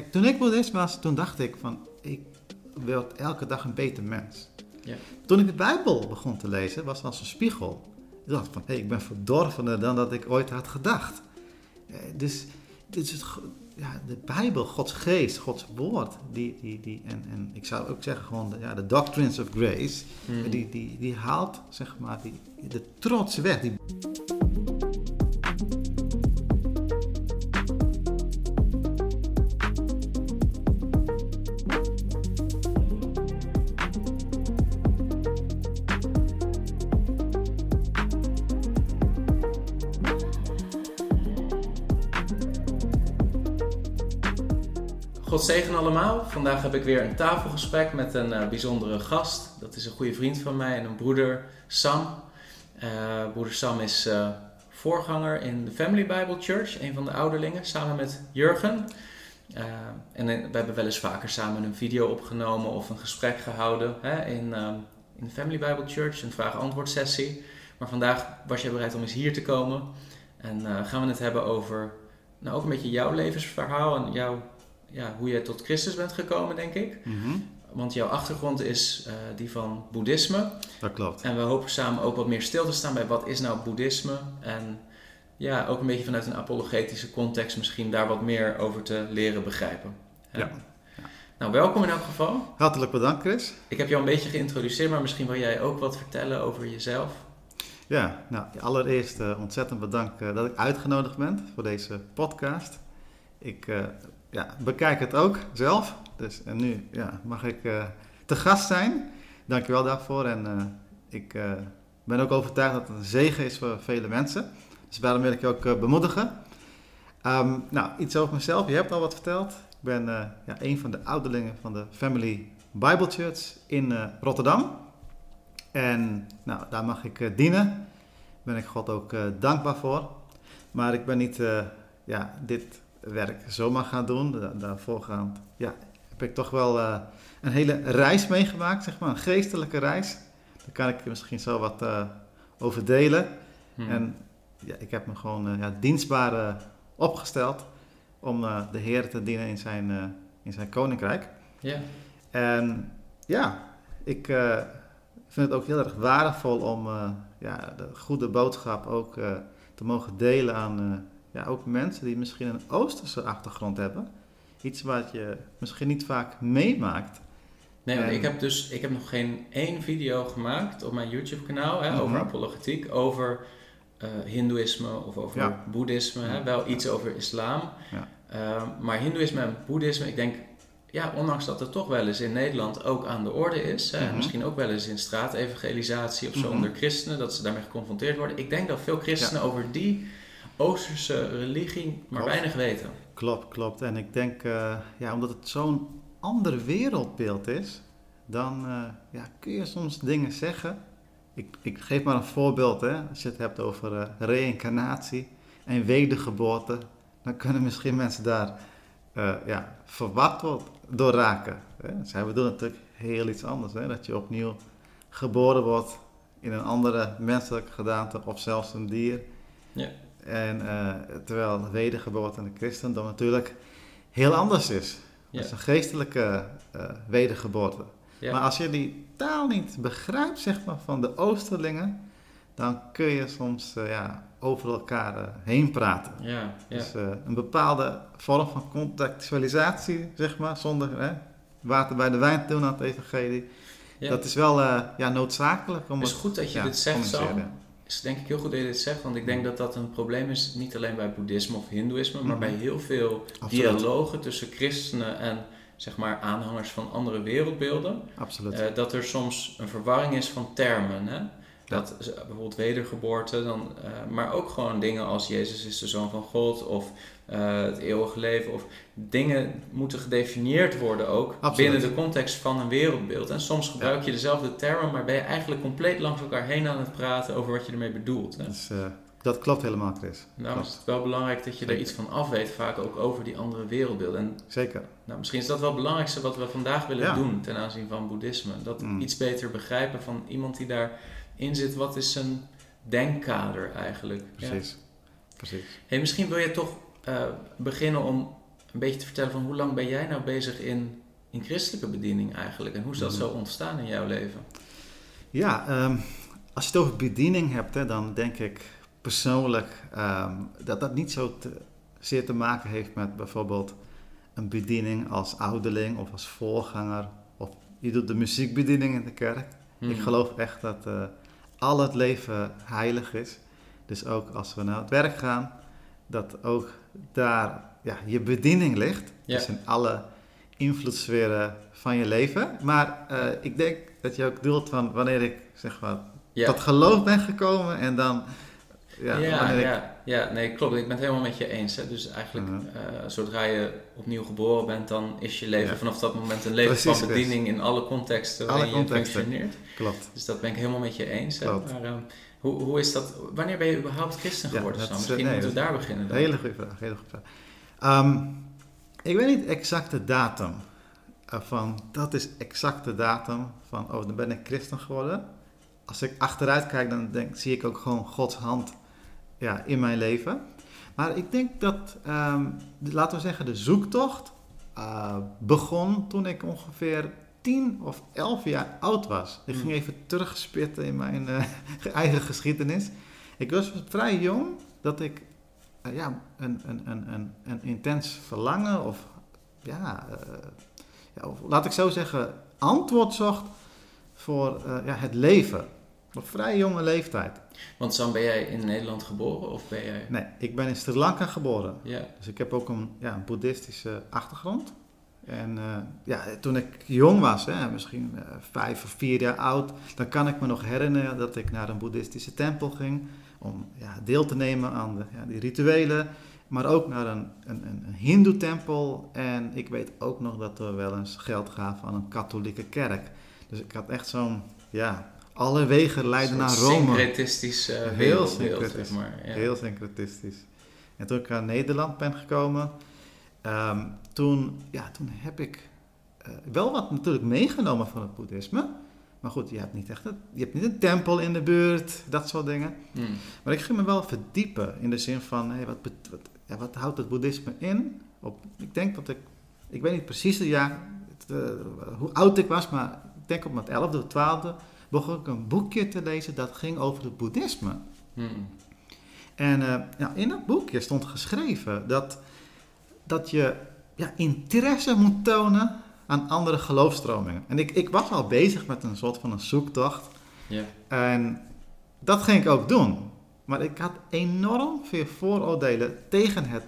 kijk, toen ik boeddhist was, toen dacht ik van, ik wil elke dag een beter mens. Ja. Toen ik de Bijbel begon te lezen, was het als een spiegel. Ik dacht van, hé, ik ben verdorvener dan dat ik ooit had gedacht. Eh, Dus, dus het, ja, de Bijbel, Gods geest, Gods woord, die, die, die, en, en ik zou ook zeggen gewoon, de, ja, de doctrines of grace, Mhm. die, die, die haalt, zeg maar, die, de trots weg. Die, allemaal. Vandaag heb ik weer een tafelgesprek met een eh, bijzondere gast. Dat is een goede vriend van mij en een broeder, Sam. Eh, broeder Sam is eh, voorganger in de Family Bible Church, een van de ouderlingen, samen met Jurgen. En we hebben wel eens vaker samen een video opgenomen of een gesprek gehouden hè, in, in de Family Bible Church, een vraag-antwoord sessie. Maar vandaag was jij bereid om eens hier te komen en gaan we het hebben over, nou, ook een beetje jouw levensverhaal en jouw ja, hoe je tot Christus bent gekomen, denk ik. Mhm, Want jouw achtergrond is eh, die van boeddhisme. dat klopt. En we hopen samen ook wat meer stil te staan bij wat is nou boeddhisme. En ja, ook een beetje vanuit een apologetische context misschien daar wat meer over te leren begrijpen. Hè? Ja. Nou, welkom in elk geval. Hartelijk bedankt, Chris. Ik heb jou een beetje geïntroduceerd, maar misschien wil jij ook wat vertellen over jezelf. Ja, nou, allereerst eh, ontzettend bedankt eh, dat ik uitgenodigd ben voor deze podcast. Ik ja, bekijk het ook zelf, dus en nu ja, mag ik eh, te gast zijn. Dankjewel daarvoor en eh, ik eh, ben ook overtuigd dat het een zegen is voor vele mensen. Dus daarom wil ik je ook bemoedigen. Ehm, nou, iets over mezelf. Je hebt al wat verteld. Ik ben ja, een van de ouderlingen van de Family Bible Church in Rotterdam. En nou, daar mag ik dienen. Daar ben ik God ook dankbaar voor. Maar ik ben niet ja, dit werk zomaar gaan doen. Da- daarvoorgaand ja, heb ik toch wel eh, een hele reis meegemaakt, zeg maar. Een geestelijke reis. Daar kan ik misschien zo wat eh, over delen. Hm. En ja, ik heb me gewoon eh, ja, dienstbaar opgesteld om de Heer te dienen in zijn, in zijn koninkrijk. Ja, En ja, ik vind het ook heel erg waardevol om ja, de goede boodschap ook te mogen delen aan ja, ook mensen die misschien een Oosterse achtergrond hebben. Iets wat je misschien niet vaak meemaakt. Nee, want En- ik heb dus ik heb nog geen één video gemaakt op mijn YouTube-kanaal hè, over Mhm. apologetiek, over eh hindoeïsme of over Ja. boeddhisme. Hè, wel iets over islam. Ja. Eh, maar hindoeïsme en boeddhisme, ik denk, ja, ondanks dat het toch wel eens in Nederland ook aan de orde is, en Mhm. misschien ook wel eens in straatevangelisatie of zo Mhm. onder christenen, dat ze daarmee geconfronteerd worden. Ik denk dat veel christenen over die Oosterse religie maar Klopt. weinig weten. Klopt, klopt. En ik denk, eh, ja, omdat het zo'n ander wereldbeeld is, dan eh, ja, kun je soms dingen zeggen. Ik, ik geef maar een voorbeeld, hè. als je het hebt over eh, reïncarnatie en wedergeboorte, dan kunnen misschien mensen daar ja, verward door raken. Hè. Zij bedoelen natuurlijk heel iets anders, hè. dat je opnieuw geboren wordt in een andere menselijke gedaante of zelfs een dier. Ja. En eh, terwijl de wedergeboorte in de christendom natuurlijk heel anders is. Ja. Dat is een geestelijke eh, wedergeboorte. Ja. Maar als je die taal niet begrijpt, zeg maar, van de Oosterlingen, dan kun je soms eh, ja, over elkaar heen praten. Ja, ja. Dus een bepaalde vorm van contextualisatie, zeg maar, zonder hè, water bij de wijn te doen aan het evangelie. Dat is wel ja, noodzakelijk om Het is het goed dat je dit zegt, Sam. Is denk ik heel goed dat je dit zegt, want ik denk dat dat een probleem is, niet alleen bij boeddhisme of hindoeïsme, maar Mhm. bij heel veel Absoluut. dialogen tussen christenen en zeg maar aanhangers van andere wereldbeelden. Absoluut. Eh, dat er soms een verwarring is van termen. Hè? Dat bijvoorbeeld wedergeboorte, dan, eh, maar ook gewoon dingen als Jezus is de Zoon van God of eh, het eeuwige leven. Of dingen moeten gedefinieerd worden ook Absoluut. binnen de context van een wereldbeeld. En soms gebruik je dezelfde termen, maar ben je eigenlijk compleet langs elkaar heen aan het praten over wat je ermee bedoelt. Hè? Dus, eh, dat klopt helemaal, Chris. Is Klopt. het wel belangrijk dat je er Zeker. iets van af weet, vaak ook over die andere wereldbeelden. En Zeker. nou, misschien is dat wel het belangrijkste wat we vandaag willen Ja. doen ten aanzien van boeddhisme. Dat Mm. iets beter begrijpen van iemand die daarin zit. Wat is zijn denkkader eigenlijk? Ja. Precies. Precies. Hey, misschien wil je toch eh, beginnen om een beetje te vertellen van hoe lang ben jij nou bezig in, in christelijke bediening eigenlijk? En hoe is dat Mhm. zo ontstaan in jouw leven? Ja, ehm, als je het over bediening hebt, hè, dan denk ik persoonlijk ehm, dat dat niet zo te, zeer te maken heeft met bijvoorbeeld een bediening als ouderling of als voorganger. Of je doet de muziekbediening in de kerk. Ik Mhm. geloof echt dat eh, al het leven heilig is. Dus ook als we naar het werk gaan, dat ook daar ja, je bediening ligt. Ja. Dus in alle invloedssferen van je leven. Maar eh, ik denk dat je ook doelt van wanneer ik zeg maar Ja. tot geloof ben gekomen en dan ja, Ja, ik ja, nee, klopt. Ik ben het helemaal met je eens. Hè. Dus eigenlijk, eh, zodra je opnieuw geboren bent, dan is je leven vanaf dat moment een leven Precies, van bediening in alle contexten Alle waarin je contexten. functioneert. klopt. Dus dat ben ik helemaal met je eens. Hè. Klopt. Maar, ehm, hoe, hoe is dat? Wanneer ben je überhaupt christen Ja, geworden, Sam? eh, Misschien nee, moeten we daar beginnen dan. Hele goede vraag. Hele goede vraag. Ehm, ik weet niet exact de datum van dat is exact de datum van oh dan ben ik christen geworden. Als ik achteruit kijk dan denk, zie ik ook gewoon Gods hand ja, in mijn leven. Maar ik denk dat, ehm, de- laten we zeggen, de zoektocht eh, begon toen ik ongeveer 10 of 11 jaar oud was. Ik ging Hmm. even terugspitten in mijn eh, eigen geschiedenis. Ik was vrij jong dat ik eh, ja, een, een, een, een, een intens verlangen of, ja, eh, ja, of laat ik zo zeggen, antwoord zocht voor ja, het leven. Op vrij jonge leeftijd. Want Sam, ben jij in Nederland geboren of ben jij... Nee, ik ben in Sri Lanka geboren. Ja, Dus ik heb ook een, ja, een boeddhistische achtergrond. En eh, ja, toen ik jong was, hè, misschien eh, vijf of vier jaar oud, dan kan ik me nog herinneren dat ik naar een boeddhistische tempel ging om ja, deel te nemen aan de, ja, die rituelen. Maar ook naar een, een, een, een hindoe-tempel. En ik weet ook nog dat we wel eens geld gaven aan een katholieke kerk. Dus ik had echt zo'n, ja, alle wegen leiden naar Rome. Syncretistisch eh Heel syncretisch. zeg maar. Ja. Heel syncretistisch. En toen ik naar Nederland ben gekomen, ehm, toen, ja, toen heb ik eh, wel wat natuurlijk meegenomen van het boeddhisme. Maar goed, je hebt niet echt een, je hebt niet een tempel in de buurt, dat soort dingen. Hmm. Maar ik ging me wel verdiepen in de zin van, hey, wat, wat, ja, wat houdt het boeddhisme in? Op, ik denk dat ik, ik weet niet precies het jaar, het, eh, hoe oud ik was, maar ik denk op mijn elfde of twaalfde begon ik een boekje te lezen dat ging over het boeddhisme. Hmm. En eh, ja, in dat boekje stond geschreven dat, dat je ja, interesse moet tonen aan andere geloofstromingen. En ik, ik was al bezig met een soort van een zoektocht. Ja. En dat ging ik ook doen. Maar ik had enorm veel vooroordelen tegen het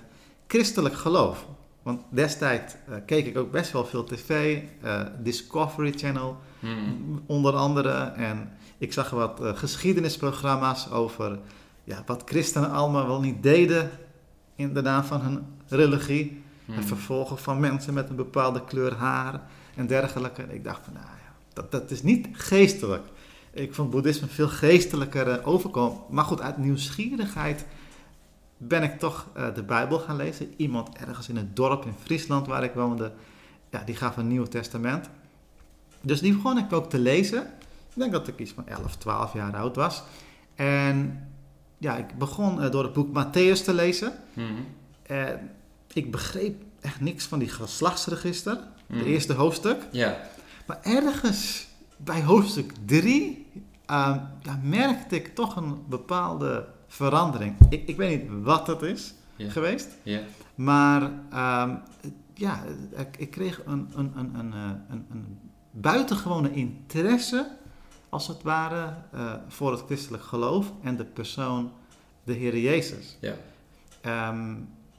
christelijk geloof. Want destijds eh, keek ik ook best wel veel tv, eh, Discovery Channel Hmm. onder andere. En ik zag wat eh, geschiedenisprogramma's over ja, wat christenen allemaal wel niet deden in de naam van hun religie. Hmm. Het vervolgen van mensen met een bepaalde kleur haar en dergelijke. En ik dacht van, nou ja, dat, dat is niet geestelijk. Ik vond boeddhisme veel geestelijker overkomen. Maar goed, uit nieuwsgierigheid ben ik toch eh, de Bijbel gaan lezen. Iemand ergens in het dorp in Friesland waar ik woonde, ja, die gaf een Nieuw Testament. Dus die begon ik ook te lezen. Ik denk dat ik iets van 11, 12 jaar oud was. En ja, ik begon eh, door het boek Matthäus te lezen. Hmm. En ik begreep echt niks van die geslachtsregister, Hmm. de eerste hoofdstuk. Ja. Maar ergens bij hoofdstuk 3 ja, merkte ik toch een bepaalde verandering. Ik, ik weet niet wat het is geweest, maar ehm, ja, ik, ik kreeg een, een, een, een, eh, een, een buitengewone interesse, als het ware, eh, voor het christelijk geloof en de persoon, de Heer Jezus. Ja. Ehm,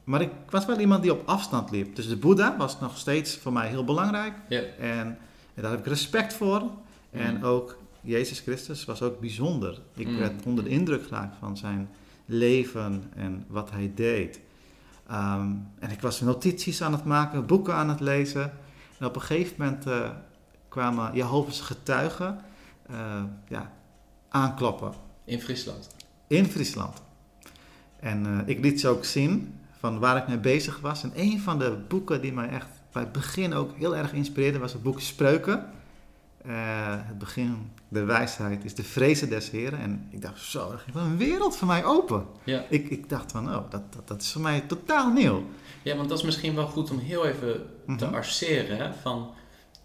maar ik was wel iemand die op afstand liep. Dus de Boeddha was nog steeds voor mij heel belangrijk. Ja. En, en daar heb ik respect voor. En Mm. ook Jezus Christus was ook bijzonder. Ik Mm. werd onder de indruk geraakt van zijn leven en wat hij deed. Ehm, en ik was notities aan het maken, boeken aan het lezen. En op een gegeven moment eh, kwamen Jehovah's getuigen eh, ja, aankloppen In Friesland. in Friesland. En eh, ik liet ze ook zien van waar ik mee bezig was. En een van de boeken die mij echt bij het begin ook heel erg inspireerde was het boek Spreuken. Eh, het begin der wijsheid is de vrezen des Heren. En ik dacht, zo, dat ging een wereld voor mij open. Ja. Ik, ik dacht van, oh, dat, dat, dat is voor mij totaal nieuw. ja, want dat is misschien wel goed om heel even te Mhm. arceren. Hè? Van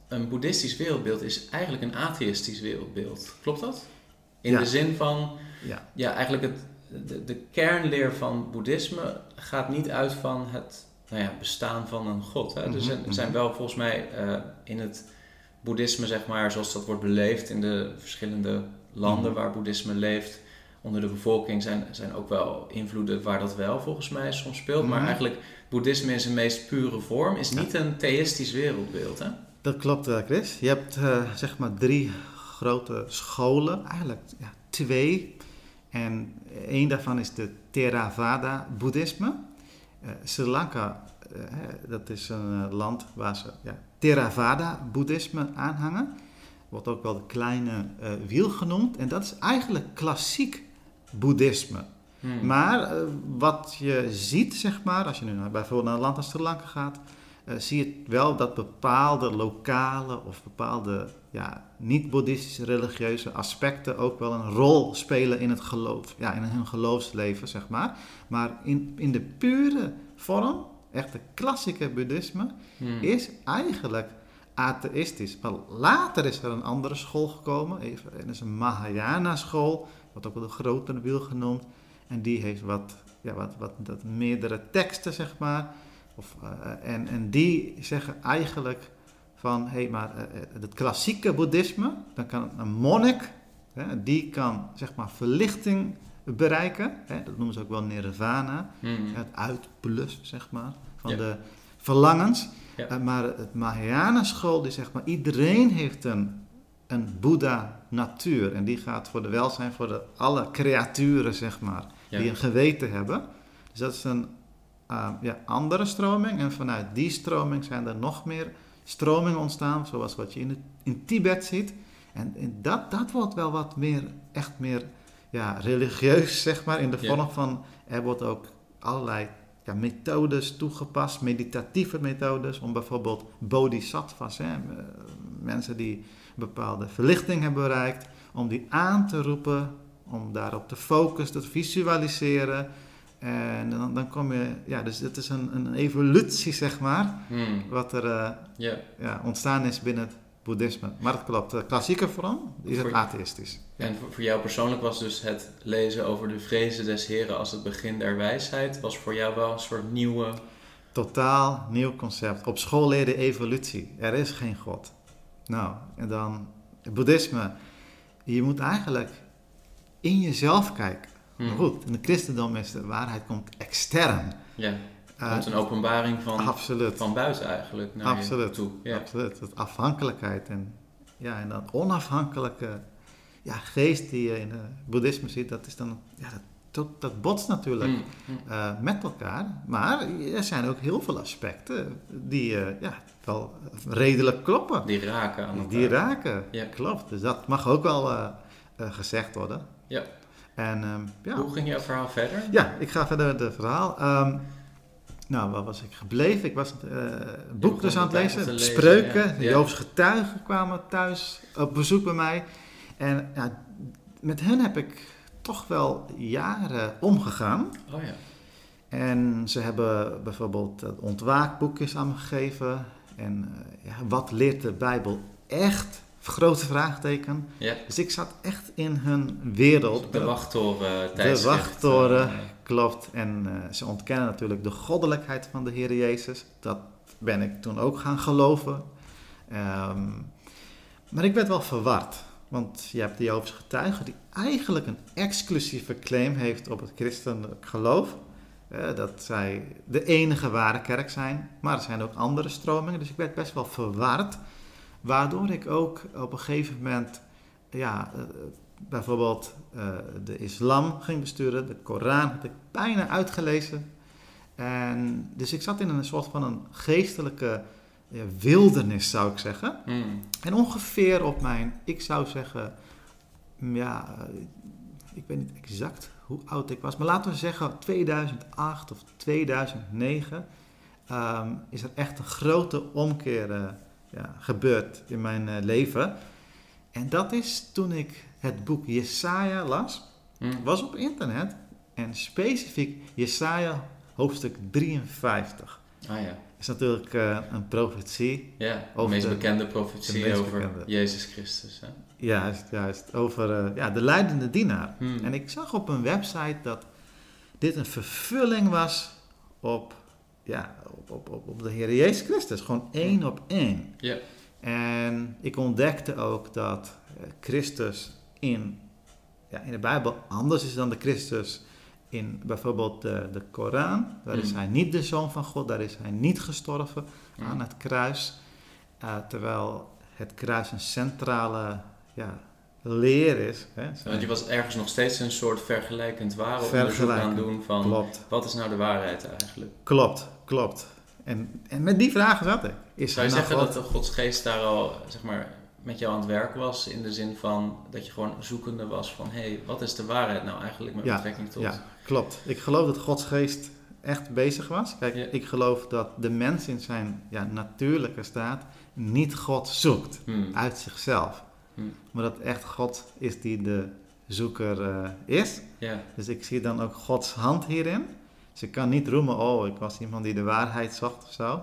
een boeddhistisch wereldbeeld is eigenlijk een atheïstisch wereldbeeld. Klopt dat? In Ja. de zin van, Ja, ja, eigenlijk het, de, de kernleer van boeddhisme gaat niet uit van het nou ja, bestaan van een god. Hè? Zijn, er zijn mhm. wel volgens mij eh, in het boeddhisme, zeg maar, zoals dat wordt beleefd in de verschillende landen Mhm. waar boeddhisme leeft, onder de bevolking zijn, zijn ook wel invloeden waar dat wel volgens mij soms speelt. Maar eigenlijk, boeddhisme in zijn meest pure vorm is Ja. niet een theïstisch wereldbeeld. Hè? dat klopt, eh, Chris. Je hebt eh, zeg maar drie grote scholen, eigenlijk ja, twee. En één daarvan is de Theravada-boeddhisme. Eh, Sri Lanka, eh, dat is een eh, land waar ze ja, Theravada-boeddhisme aanhangen. Wordt ook wel de kleine wiel genoemd. En dat is eigenlijk klassiek boeddhisme. Hmm. Maar wat je ziet, zeg maar, als je nu bijvoorbeeld naar een land als Sri Lanka gaat, eh, zie je wel dat bepaalde lokale of bepaalde ja, niet-boeddhistische religieuze aspecten ook wel een rol spelen in het geloof, ja, in hun geloofsleven, zeg maar. Maar in, in de pure vorm, echt de klassieke boeddhisme, Hmm. is eigenlijk atheïstisch. Maar later is er een andere school gekomen, even, en dat is een Mahayana school, wordt ook wel de grotere wiel genoemd. En die heeft wat, ja, wat, wat, wat meerdere teksten, zeg maar. Of, eh, en, en die zeggen eigenlijk van, hé, hey, maar eh, eh, het klassieke boeddhisme, dan kan een monnik, hè, die kan, zeg maar, verlichting bereiken. Hè, dat noemen ze ook wel nirvana. Hmm. Het uitblussen, zeg maar, van Ja. de verlangens. Ja. Maar het Mahayana school, die zegt maar, iedereen heeft een, een Boeddha-natuur. En die gaat voor de welzijn voor de, alle creaturen, zeg maar, Ja. die een geweten hebben. Dus dat is een eh, ja, andere stroming. En vanuit die stroming zijn er nog meer stromingen ontstaan, zoals wat je in, het, in Tibet ziet. En, en dat, dat wordt wel wat meer, echt meer ja, religieus, zeg maar, in de Ja. vorm van, er wordt ook allerlei ja, methodes toegepast, meditatieve methodes, om bijvoorbeeld bodhisattvas, hè, eh, mensen die een bepaalde verlichting hebben bereikt, om die aan te roepen, om daarop te focussen, te visualiseren. En dan, dan kom je, ja, dus het is een, een evolutie, zeg maar, Hmm. wat er eh, Ja. ja, ontstaan is binnen het boeddhisme. Maar dat klopt, de klassieke vorm is het atheïstisch. En voor, voor jou persoonlijk was dus het lezen over de vrezen des Heren als het begin der wijsheid, was voor jou wel een soort nieuwe. Totaal nieuw concept. Op school leerde evolutie. Er is geen God. Nou, en dan het boeddhisme. Je moet eigenlijk in jezelf kijken. Hmm. Maar goed, in het christendom is de waarheid komt extern. Ja, Eh, komt een openbaring van, absoluut. van buiten eigenlijk naar je Absoluut. toe. Ja. Absoluut. Dat afhankelijkheid en, ja, en dat onafhankelijke ja, geest die je in het boeddhisme ziet, dat is dan, ja, dat, dat, dat botst natuurlijk Hmm. Hmm. eh, met elkaar. Maar er zijn ook heel veel aspecten die eh, ja, wel redelijk kloppen. Die raken aan Die, elkaar. die raken, Ja. klopt. Dus dat mag ook wel gezegd worden. Ja. En ehm, ja. Hoe ging jouw verhaal verder? ja, ik ga verder met het verhaal. Ehm, nou, waar was ik gebleven? Ik was het eh, boek dus aan het lezen. Spreuken, ja. de. Joobs getuigen kwamen thuis op bezoek bij mij. En ja, met hen heb ik toch wel jaren omgegaan. Oh ja. En ze hebben bijvoorbeeld het ontwaakboekjes aan me gegeven. En eh, ja, wat leert de Bijbel echt? Grote vraagteken. Ja. Dus ik zat echt in hun wereld. De wachttoren De tijdschrift. wachttoren, eh, klopt. En eh, ze ontkennen natuurlijk de goddelijkheid van de Heer Jezus. Dat ben ik toen ook gaan geloven. Ehm, maar ik werd wel verward. Want je hebt de Joodse getuige die eigenlijk een exclusieve claim heeft op het christelijk geloof. Eh, dat zij de enige ware kerk zijn. Maar er zijn ook andere stromingen. Dus ik werd best wel verward. Waardoor ik ook op een gegeven moment, ja, eh, bijvoorbeeld eh, de islam ging besturen. De Koran had ik bijna uitgelezen. En, dus ik zat in een soort van een geestelijke ja, wildernis, zou ik zeggen. hmm. En ongeveer op mijn, ik zou zeggen, mm, ja, eh, ik weet niet exact hoe oud ik was, maar laten we zeggen 2008 of 2009 ehm, is er echt een grote omkeer ja, gebeurd in mijn eh, leven. En dat is toen ik het boek Jesaja las, Hmm. was op internet. En specifiek Jesaja hoofdstuk 53. Ah ja. is natuurlijk eh, een profetie. Ja, de meest de- bekende profetie meest over bekende. Jezus Christus. Hè? Juist, juist. Over eh, ja, de leidende dienaar. Hmm. En ik zag op een website dat dit een vervulling was op, ja, op, op, op, op de Heer Jezus Christus. Gewoon één op één. Ja. En ik ontdekte ook dat eh, Christus in, ja, in de Bijbel anders is dan de Christus in bijvoorbeeld de, de Koran. Daar is Hmm. hij niet de zoon van God, daar is hij niet gestorven Hmm. aan het kruis. Eh, terwijl het kruis een centrale ja, leer is. Hè? Want je was ergens nog steeds een soort vergelijkend warenonderzoek aan Vergelijkend. doen van Klopt, wat is nou de waarheid eigenlijk? klopt, klopt. En, en met die vragen zat ik. Is Zou je zeggen God? dat de Godsgeest daar al zeg maar, met jou aan het werk was in de zin van dat je gewoon zoekende was van hé, hey, wat is de waarheid nou eigenlijk met Ja, betrekking tot? Ja, klopt. Ik geloof dat Gods geest echt bezig was. Kijk, Ja. ik geloof dat de mens in zijn ja, natuurlijke staat niet God zoekt Hmm. uit zichzelf. Hmm. Maar dat echt God is die de zoeker eh, is. Ja. Dus ik zie dan ook Gods hand hierin. Dus ik kan niet roemen, oh, ik was iemand die de waarheid zocht of zo.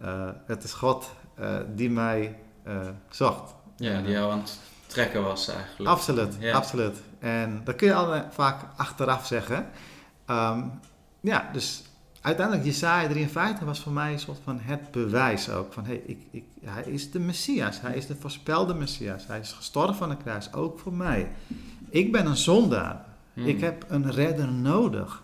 Eh, het is God eh, die mij eh, zocht. ja, die jou aan het trekken was eigenlijk. Absoluut, Ja. absoluut. En dat kun je al vaak achteraf zeggen. Ehm, ja, dus uiteindelijk Jesaja 53 was voor mij een soort van het bewijs ook. Van, hey, ik, ik, hij is de Messias, hij is de voorspelde Messias. Hij is gestorven aan het kruis, ook voor mij. Ik ben een zondaar. Hmm. Ik heb een redder nodig.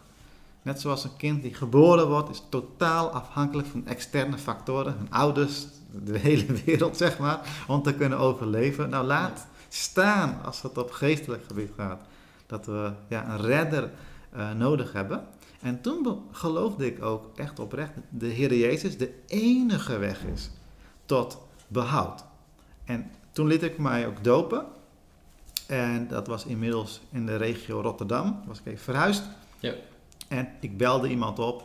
Net zoals een kind die geboren wordt, is totaal afhankelijk van externe factoren. Hun ouders, de hele wereld zeg maar, om te kunnen overleven. Nou, laat staan als het op geestelijk gebied gaat. Dat we ja, een redder eh, nodig hebben. En toen geloofde ik ook echt oprecht de Heer Jezus de enige weg is tot behoud. En toen liet ik mij ook dopen. En dat was inmiddels in de regio Rotterdam. Was ik even verhuisd. Ja. En ik belde iemand op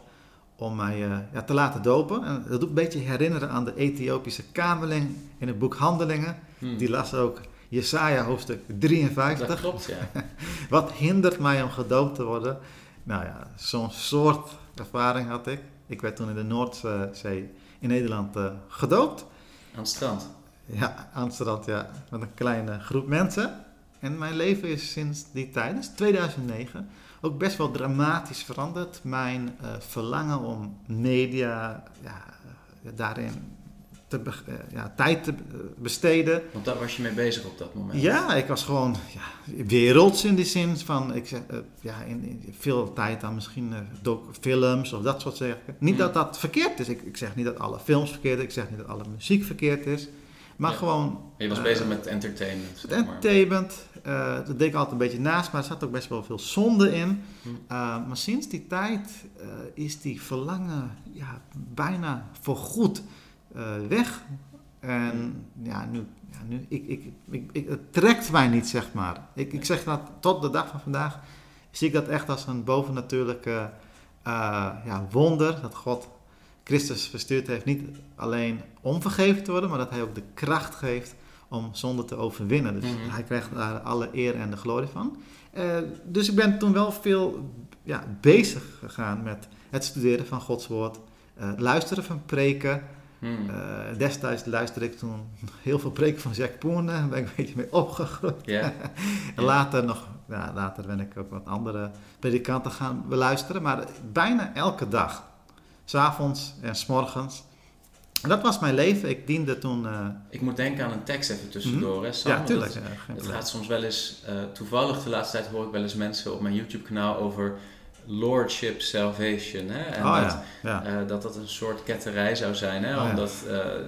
om mij eh, ja, te laten dopen. En dat doet een beetje herinneren aan de Ethiopische kamerling in het boek Handelingen. Hmm. Die las ook Jesaja hoofdstuk Dat 53. klopt, ja. Wat hindert mij om gedoopt te worden? Nou ja, zo'n soort ervaring had ik. Ik werd toen in de Noordzee in Nederland eh, gedoopt. Aan het strand. Ja, aan het strand, ja. Met een kleine groep mensen. En mijn leven is sinds die tijd, dus 2009, ook best wel dramatisch veranderd. Mijn eh, verlangen om media ja, eh, daarin te, eh, ja, tijd te besteden. Want daar was je mee bezig op dat moment. Ja, ik was gewoon ja, werelds in die zin van, ik zeg, ja, in, in- veel tijd aan misschien doc- films of dat soort zaken. Niet Mm. dat dat verkeerd is. Ik, ik zeg niet dat alle films verkeerd is. Ik zeg niet dat alle muziek verkeerd is. Maar Ja. gewoon... Je was eh, bezig met entertainment. Entertainment. eh dat deed ik altijd een beetje naast, maar er zat ook best wel veel zonde in. Hm. Uh, maar sinds die tijd eh, is die verlangen ja, bijna voorgoed eh weg. En ja, nu, ja, nu ik, ik, ik, ik, het trekt mij niet, zeg maar. Ik, ik zeg dat tot de dag van vandaag, zie ik dat echt als een bovennatuurlijke eh, ja, wonder. Dat God Christus verstuurd heeft, niet alleen om vergeven te worden, maar dat hij ook de kracht geeft om zonde te overwinnen. Dus Mhm. hij krijgt daar alle eer en de glorie van. Eh, dus ik ben toen wel veel ja, bezig gegaan met het studeren van Gods woord, eh, luisteren van preken. Hmm. Eh, destijds luisterde ik toen heel veel preken van Jack Poorne, daar ben ik een beetje mee opgegroeid. En later nog, ja, later ben ik ook wat andere predikanten gaan beluisteren, maar bijna elke dag, s'avonds en s'morgens. En dat was mijn leven. Ik diende toen. eh, Ik moet denken aan een tekst even tussendoor. Hè, Sam? ja, tuurlijk. Het, ja, gaat soms wel eens, eh, toevallig de laatste tijd hoor ik wel eens mensen op mijn YouTube kanaal over Lordship Salvation. Hè? En oh dat, ja, ja. eh, dat dat een soort ketterij zou zijn. Hè? Oh. Omdat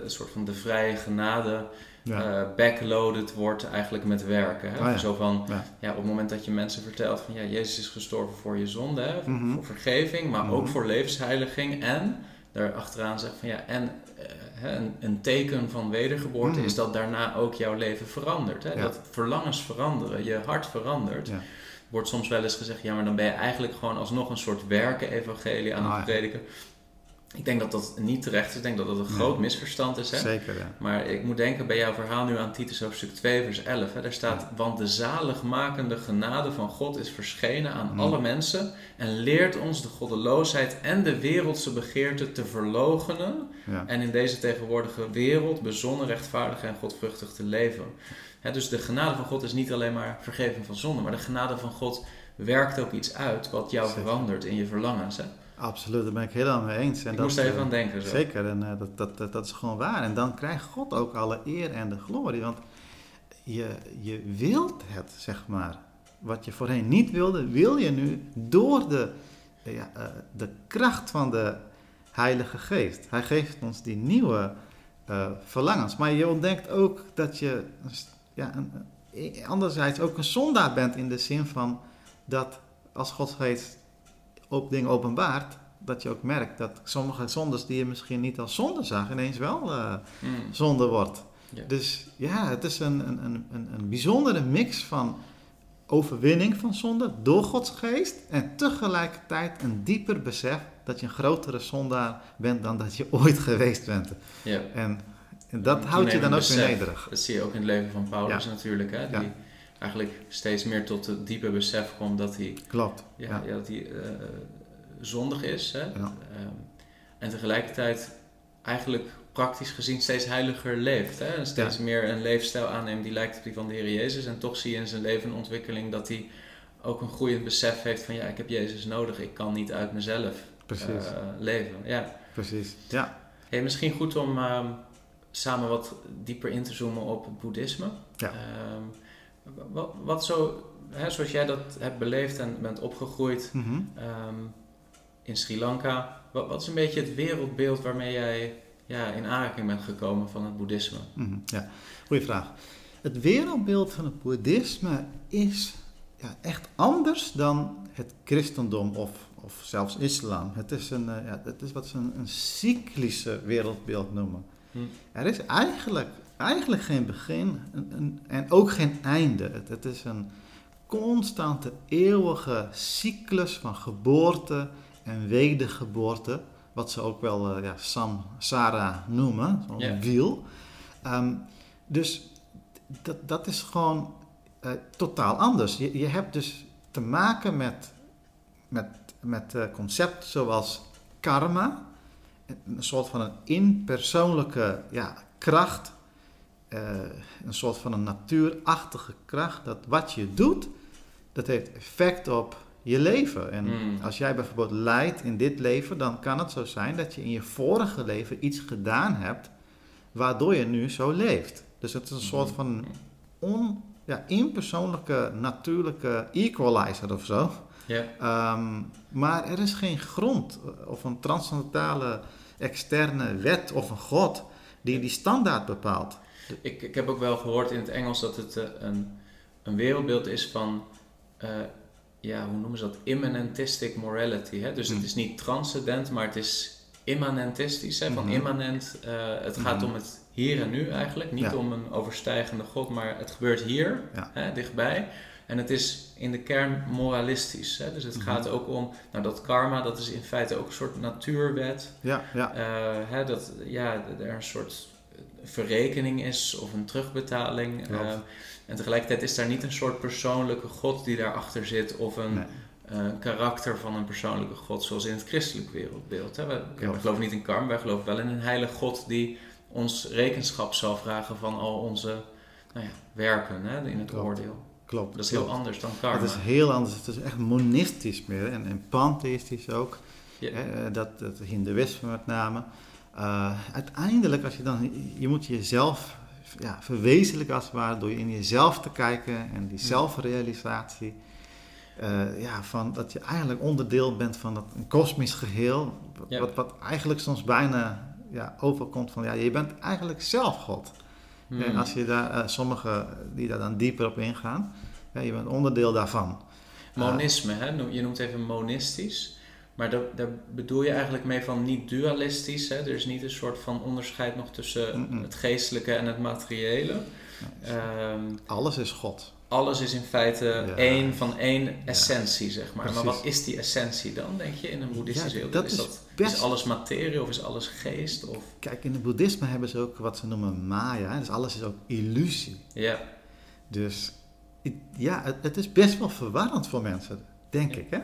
een soort van de vrije genade ja. eh, backloaded wordt eigenlijk met werken. Hè? Ja. Zo van, Ja. ja. op het moment dat je mensen vertelt van ja, Jezus is gestorven voor je zonde, hè? Mhm. voor vergeving, maar ook Mhm. voor levensheiliging. En daar achteraan zegt van ja, en eh, een, een teken van wedergeboorte Mhm. is dat daarna ook jouw leven verandert. Hè? Dat verlangens veranderen, je hart verandert. Wordt soms wel eens gezegd, ja, maar dan ben je eigenlijk gewoon alsnog een soort werken-evangelie aan Ah, het ja. prediken. Ik denk dat dat niet terecht is. Ik denk dat dat een groot misverstand is. Hè? Zeker, ja. Maar ik moet denken bij jouw verhaal nu aan Titus hoofdstuk 2 vers 11. Hè? Daar staat, want de zaligmakende genade van God is verschenen aan Mm. alle mensen en leert ons de goddeloosheid en de wereldse begeerte te verloochenen ja. en in deze tegenwoordige wereld bezonnen, rechtvaardig en godvruchtig te leven. Hè, dus de genade van God is niet alleen maar vergeving van zonde, maar de genade van God werkt ook iets uit wat jou Zeker. verandert in je verlangens. Hè? Absoluut, daar ben ik helemaal mee eens. En Ik dat, moest er even eh, aan denken. Zo. Zeker, en eh, dat, dat, dat, dat is gewoon waar. En dan krijgt God ook alle eer en de glorie. Want je, je wilt het, zeg maar. Wat je voorheen niet wilde, wil je nu door de, ja, eh, de kracht van de Heilige Geest. Hij geeft ons die nieuwe verlangens. Maar je ontdekt ook dat je ja, een, anderzijds ook een zondaar bent in de zin van dat als Gods Geest op dingen openbaart, dat je ook merkt dat sommige zondes die je misschien niet als zonde zag, ineens wel eh, Mm. zonde wordt. Ja. Dus ja, het is een, een, een, een, bijzondere mix van overwinning van zonde door Gods geest en tegelijkertijd een dieper besef dat je een grotere zondaar bent dan dat je ooit geweest bent. Ja. En, en dat houdt je dan ook toenemend weer besef. nederig. Dat zie je ook in het leven van Paulus Ja. natuurlijk. Hè? Die Ja. Eigenlijk steeds meer tot het diepe besef komt dat hij, Klopt. ja, Ja. ja, dat hij eh, zondig is. Hè? Ja. Ehm, en tegelijkertijd eigenlijk praktisch gezien steeds heiliger leeft. Hè? En steeds meer een leefstijl aanneemt die lijkt op die van de Heer Jezus. En toch zie je in zijn leven een ontwikkeling dat hij ook een groeiend besef heeft van ja, ik heb Jezus nodig. Ik kan niet uit mezelf Precies. eh, leven. Ja. Precies. Ja. Hey, misschien goed om ehm, samen wat dieper in te zoomen op het boeddhisme. Ja. Ehm, wat, wat zo, hè, zoals jij dat hebt beleefd en bent opgegroeid Mhm. ehm, in Sri Lanka, wat, wat is een beetje het wereldbeeld waarmee jij ja, in aanraking bent gekomen van het boeddhisme? Mhm, Ja, goeie vraag. Het wereldbeeld van het boeddhisme is ja, echt anders dan het christendom of, of zelfs islam. Het is, een, eh, ja, het is wat ze een, een cyclische wereldbeeld noemen. Hm. Er is eigenlijk, eigenlijk geen begin en ook geen einde. Het, het is een constante, eeuwige cyclus van geboorte en wedergeboorte. Wat ze ook wel eh, ja, samsara noemen, zo'n wiel. Ehm, dus dat, dat is gewoon eh, totaal anders. Je, je hebt dus te maken met, met, met eh, concepten zoals karma, een soort van een inpersoonlijke ja, kracht, eh, een soort van een natuurachtige kracht, dat wat je doet, dat heeft effect op je leven. En Mm. als jij bijvoorbeeld lijdt in dit leven, dan kan het zo zijn dat je in je vorige leven iets gedaan hebt, waardoor je nu zo leeft. Dus het is een soort van on, ja, impersoonlijke, natuurlijke equalizer of zo. Ehm, maar er is geen grond eh, of een transcendentale externe wet of een god die die standaard bepaalt. Ik, ik heb ook wel gehoord in het Engels dat het eh, een, een wereldbeeld is van, eh, ja, hoe noemen ze dat? Immanentistic morality. Hè? Dus het is niet transcendent, maar het is immanentistisch. Hè? Van Mhm. immanent, eh, het gaat Mhm. om het hier en nu eigenlijk. Niet Ja. om een overstijgende God, maar het gebeurt hier, Ja. hè, dichtbij. En het is in de kern moralistisch. Hè? Dus het gaat ook om, nou dat karma, dat is in feite ook een soort natuurwet. Ja, ja, hè, dat ja, er een soort verrekening is of een terugbetaling. Klopt. Eh, en tegelijkertijd is daar niet een soort persoonlijke God die daarachter zit of een nee. eh, karakter van een persoonlijke God zoals in het christelijk wereldbeeld. Hè. Klopt. geloven niet in karma, wij geloven wel in een heilige God die ons rekenschap zal vragen van al onze nou ja, werken hè, in het Klopt. oordeel. klopt. Dat is heel anders dan karma. Het is heel anders. Het is echt monistisch meer en, en pantheïstisch ook. Ja. Hè, dat, dat hindoeïsme met name. Uh, uiteindelijk, als je dan, je moet jezelf ja, verwezenlijken als het ware door in jezelf te kijken en die zelfrealisatie. Uh, ja, van dat je eigenlijk onderdeel bent van dat, een kosmisch geheel. Wat, Ja. wat, wat eigenlijk soms bijna ja, overkomt van ja, je bent eigenlijk zelf God. Hmm. En als je daar, uh, sommigen die daar dan dieper op ingaan, ja, je bent onderdeel daarvan. Monisme, hè? je noemt even monistisch. Maar daar, daar, bedoel je eigenlijk mee van niet dualistisch. Hè? Er is niet een soort van onderscheid nog tussen Mm -mm. het geestelijke en het materiële. Um, alles is God. Alles is in feite Ja. één van één essentie, zeg maar. Maar wat is die essentie dan, denk je, in een boeddhistische wereld? dat is, dat, best- is alles materie of is alles geest? Of, Kijk, in het boeddhisme hebben ze ook wat ze noemen maya. Dus alles is ook illusie. ja, Dus ja, het, het is best wel verwarrend voor mensen, denk ik. Hè?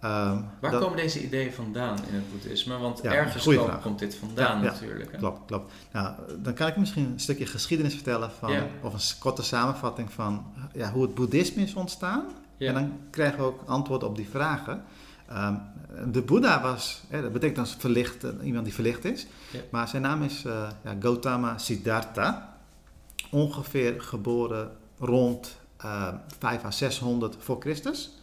Ehm, waar dat- komen deze ideeën vandaan in het boeddhisme? Want Ja, ergens komt, dit vandaan Ja, ja. natuurlijk. Hè? Klopt, klopt. Nou, dan kan ik misschien een stukje geschiedenis vertellen van, Ja. of een korte samenvatting van ja, hoe het boeddhisme is ontstaan. Ja. En dan krijgen we ook antwoord op die vragen. Ehm, de Boeddha was, hè, dat betekent dan verlicht, eh, iemand die verlicht is. Ja. Maar zijn naam is ja, Gautama Siddhartha. Ongeveer geboren rond eh 5 à 600 voor Christus.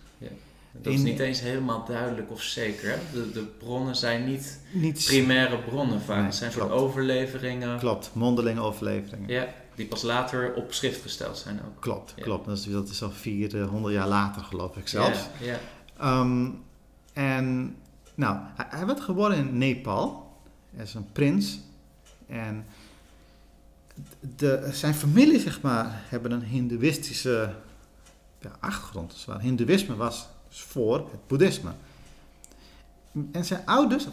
Dat is niet eens helemaal duidelijk of zeker. Hè? De, de bronnen zijn niet primaire bronnen vaak. Nee, het zijn soort overleveringen. Klopt, mondelinge overleveringen. Ja, die pas later op schrift gesteld zijn ook. Klopt, Ja. klopt. Dat is, dat is al 400 jaar later, geloof ik zelfs. Ja, ja. Ehm, en nou, hij, hij werd geboren in Nepal. Hij is een prins. En de, zijn familie, zeg maar, hebben een hindoeïstische ja, achtergrond. Dus waar hindoeïsme was voor het boeddhisme. En zijn ouders,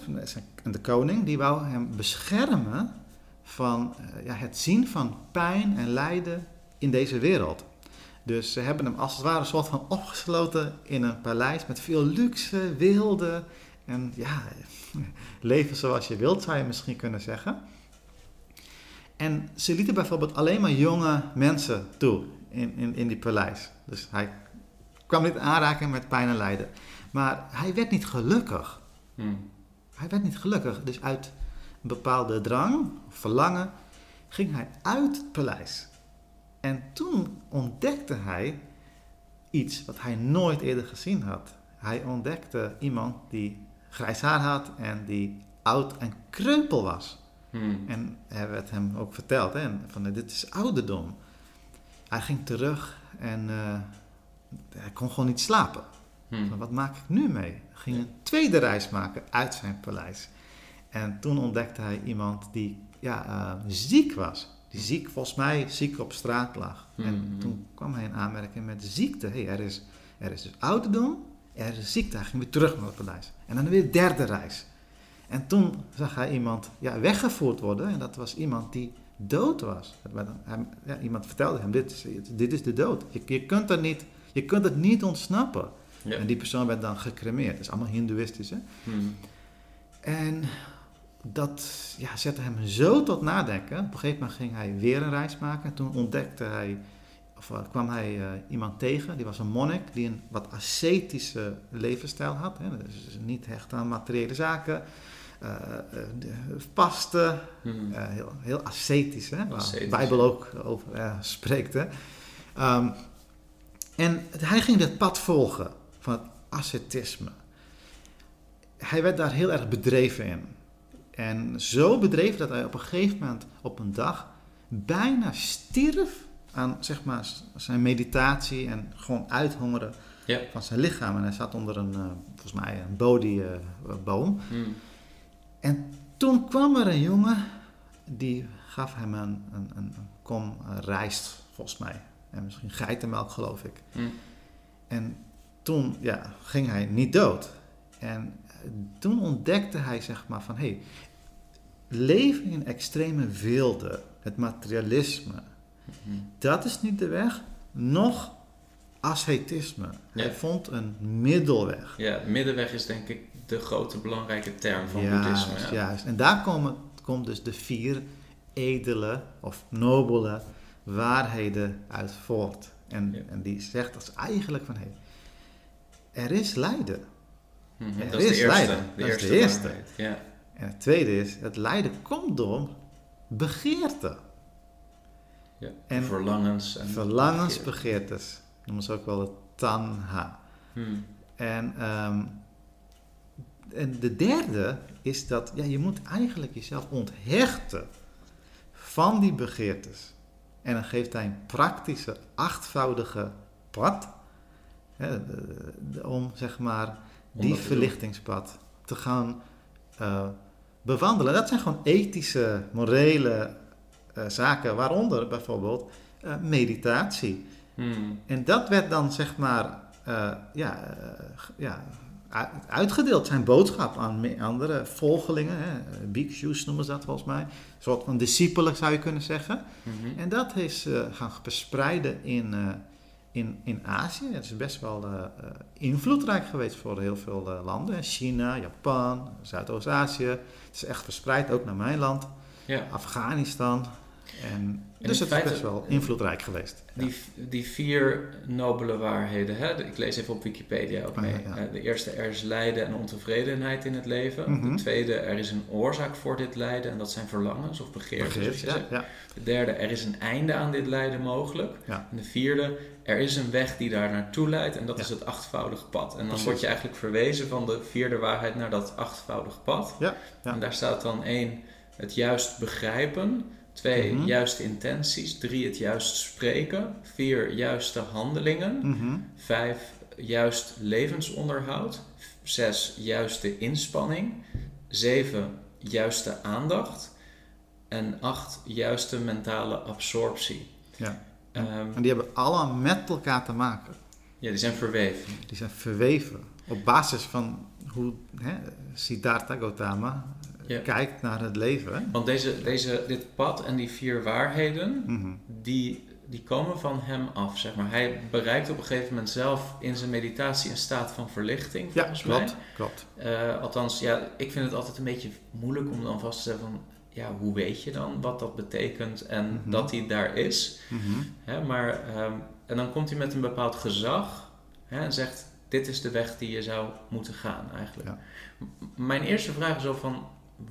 en de koning, die wou hem beschermen van eh, ja, het zien van pijn en lijden in deze wereld. Dus ze hebben hem als het ware een soort van opgesloten in een paleis met veel luxe, wilde en ja, leven zoals je wilt, zou je misschien kunnen zeggen. En ze lieten bijvoorbeeld alleen maar jonge mensen toe in, in, in die paleis. Dus hij kwam niet in aanraking met pijn en lijden. Maar hij werd niet gelukkig. Hm. Hij werd niet gelukkig. Dus uit een bepaalde drang, verlangen, ging hij uit het paleis. En toen ontdekte hij iets wat hij nooit eerder gezien had. Hij ontdekte iemand die grijs haar had en die oud en kreupel was. Hm. En er werd hem ook verteld, hè, van dit is ouderdom. Hij ging terug en eh, hij kon gewoon niet slapen. Hm. Van, wat maak ik nu mee? Ging een tweede reis maken uit zijn paleis. En toen ontdekte hij iemand die ja, eh, ziek was. Die ziek, volgens mij, ziek op straat lag. En Mhm. toen kwam hij in aanmerking met ziekte. Hey, er, is, er is dus ouderdom, er is ziekte. Hij ging weer terug naar het paleis. En dan weer derde reis. En toen zag hij iemand ja, weggevoerd worden. En dat was iemand die dood was. Ja, iemand vertelde hem, dit is, dit is de dood. Je, je, kunt er niet, je kunt het niet ontsnappen. Ja. En die persoon werd dan gecremeerd. Dat is allemaal hindoeïstisch. Hè? Hm. En dat ja, zette hem zo tot nadenken. Op een gegeven moment ging hij weer een reis maken. Toen ontdekte hij, of eh, kwam hij eh, iemand tegen, die was een monnik, die een wat ascetische levensstijl had. Hè? Dus niet hecht aan materiële zaken. eh eh, de- vasten, Hm. eh, heel, heel ascetisch, hè? waar de Bijbel ook over spreekt. Hè? Ehm, en hij ging dat pad volgen van het ascetisme. Hij werd daar heel erg bedreven in. En zo bedreven dat hij op een gegeven moment, op een dag, bijna stierf aan zeg maar, zijn meditatie en gewoon uithongeren Ja. van zijn lichaam. En hij zat onder een, eh, volgens mij, een bodhi-boom. Hm. En toen kwam er een jongen die gaf hem een, een, kom eh, rijst, volgens mij. En misschien geitenmelk, geloof ik. Hm. En toen ja, ging hij niet dood. En eh, toen ontdekte hij zeg maar van... Hey, leven in extreme wilde, het materialisme... Hm. dat is niet de weg, nog ascetisme. Ja. Hij vond een middelweg. Ja, middenweg is denk ik de grote belangrijke term van boeddhisme. Ja. juist. En daar komen, komt dus de vier edele of nobele waarheden uit voort. En, Ja. en die zegt is eigenlijk van... Hey, er is lijden. Hm. Er Dat is de is eerste. lijden. De Dat is eerste, de eerste. Ja. En het tweede is, het lijden komt door begeerte. Ja. En Verlangens. En Verlangens, begeer. begeertes. Noemen ze ook wel het tanha. Hm. En, ehm, en de derde is dat ja, je moet eigenlijk jezelf onthechten van die begeertes. En dan geeft hij een praktische, achtvoudige pad hè, om zeg maar die verlichtingspad te gaan eh, bewandelen. Dat zijn gewoon ethische, morele eh, zaken, waaronder bijvoorbeeld eh, meditatie. Hmm. En dat werd dan zeg maar ja, ja, uitgedeeld, zijn boodschap aan andere volgelingen. Hè. Bhikshus noemen ze dat volgens mij. Een soort van discipelen zou je kunnen zeggen. Mhm. En dat is eh, gaan verspreiden in, eh, in, in Azië. Het is best wel eh, invloedrijk geweest voor heel veel landen. China, Japan, Zuidoost-Azië. Het is echt verspreid, ook naar mijn land. Ja. Afghanistan. En, dus het is best wel invloedrijk geweest. Ja. Die, die vier nobele waarheden, hè? ik lees even op Wikipedia ook mee. ja. Eh, De eerste, er is lijden en ontevredenheid in het leven. Mhm. De tweede, er is een oorzaak voor dit lijden en dat zijn verlangens of begeertes. Je ja, De derde, er is een einde aan dit lijden mogelijk. En de vierde, er is een weg die daar naartoe leidt en dat is het achtvoudige pad. En dan Precies. word je eigenlijk verwezen van de vierde waarheid naar dat achtvoudige pad. En daar staat dan één, het juist begrijpen. Twee, Mhm. juiste intenties. Drie, het juist spreken. Vier, juiste handelingen. Mhm. Vijf, juist levensonderhoud. Zes, juiste inspanning. Zeven, juiste aandacht. En acht, juiste mentale absorptie. Ja. Ehm, En die hebben allemaal met elkaar te maken. ja, die zijn verweven. Die zijn verweven op basis van hoe hè, Siddhartha Gautama Ja. kijkt naar het leven. Want deze, deze, dit pad en die vier waarheden, Mhm. die, die komen van hem af, zeg maar. Hij bereikt op een gegeven moment zelf in zijn meditatie een staat van verlichting, Ja, volgens mij. klopt. klopt. Eh, althans, ja, ik vind het altijd een beetje moeilijk om dan vast te stellen van... Ja, hoe weet je dan wat dat betekent en Mhm. dat hij daar is? Mhm. Hè, maar, ehm, en dan komt hij met een bepaald gezag hè, en zegt... Dit is de weg die je zou moeten gaan, eigenlijk. Ja. Mijn eerste vraag is zo van...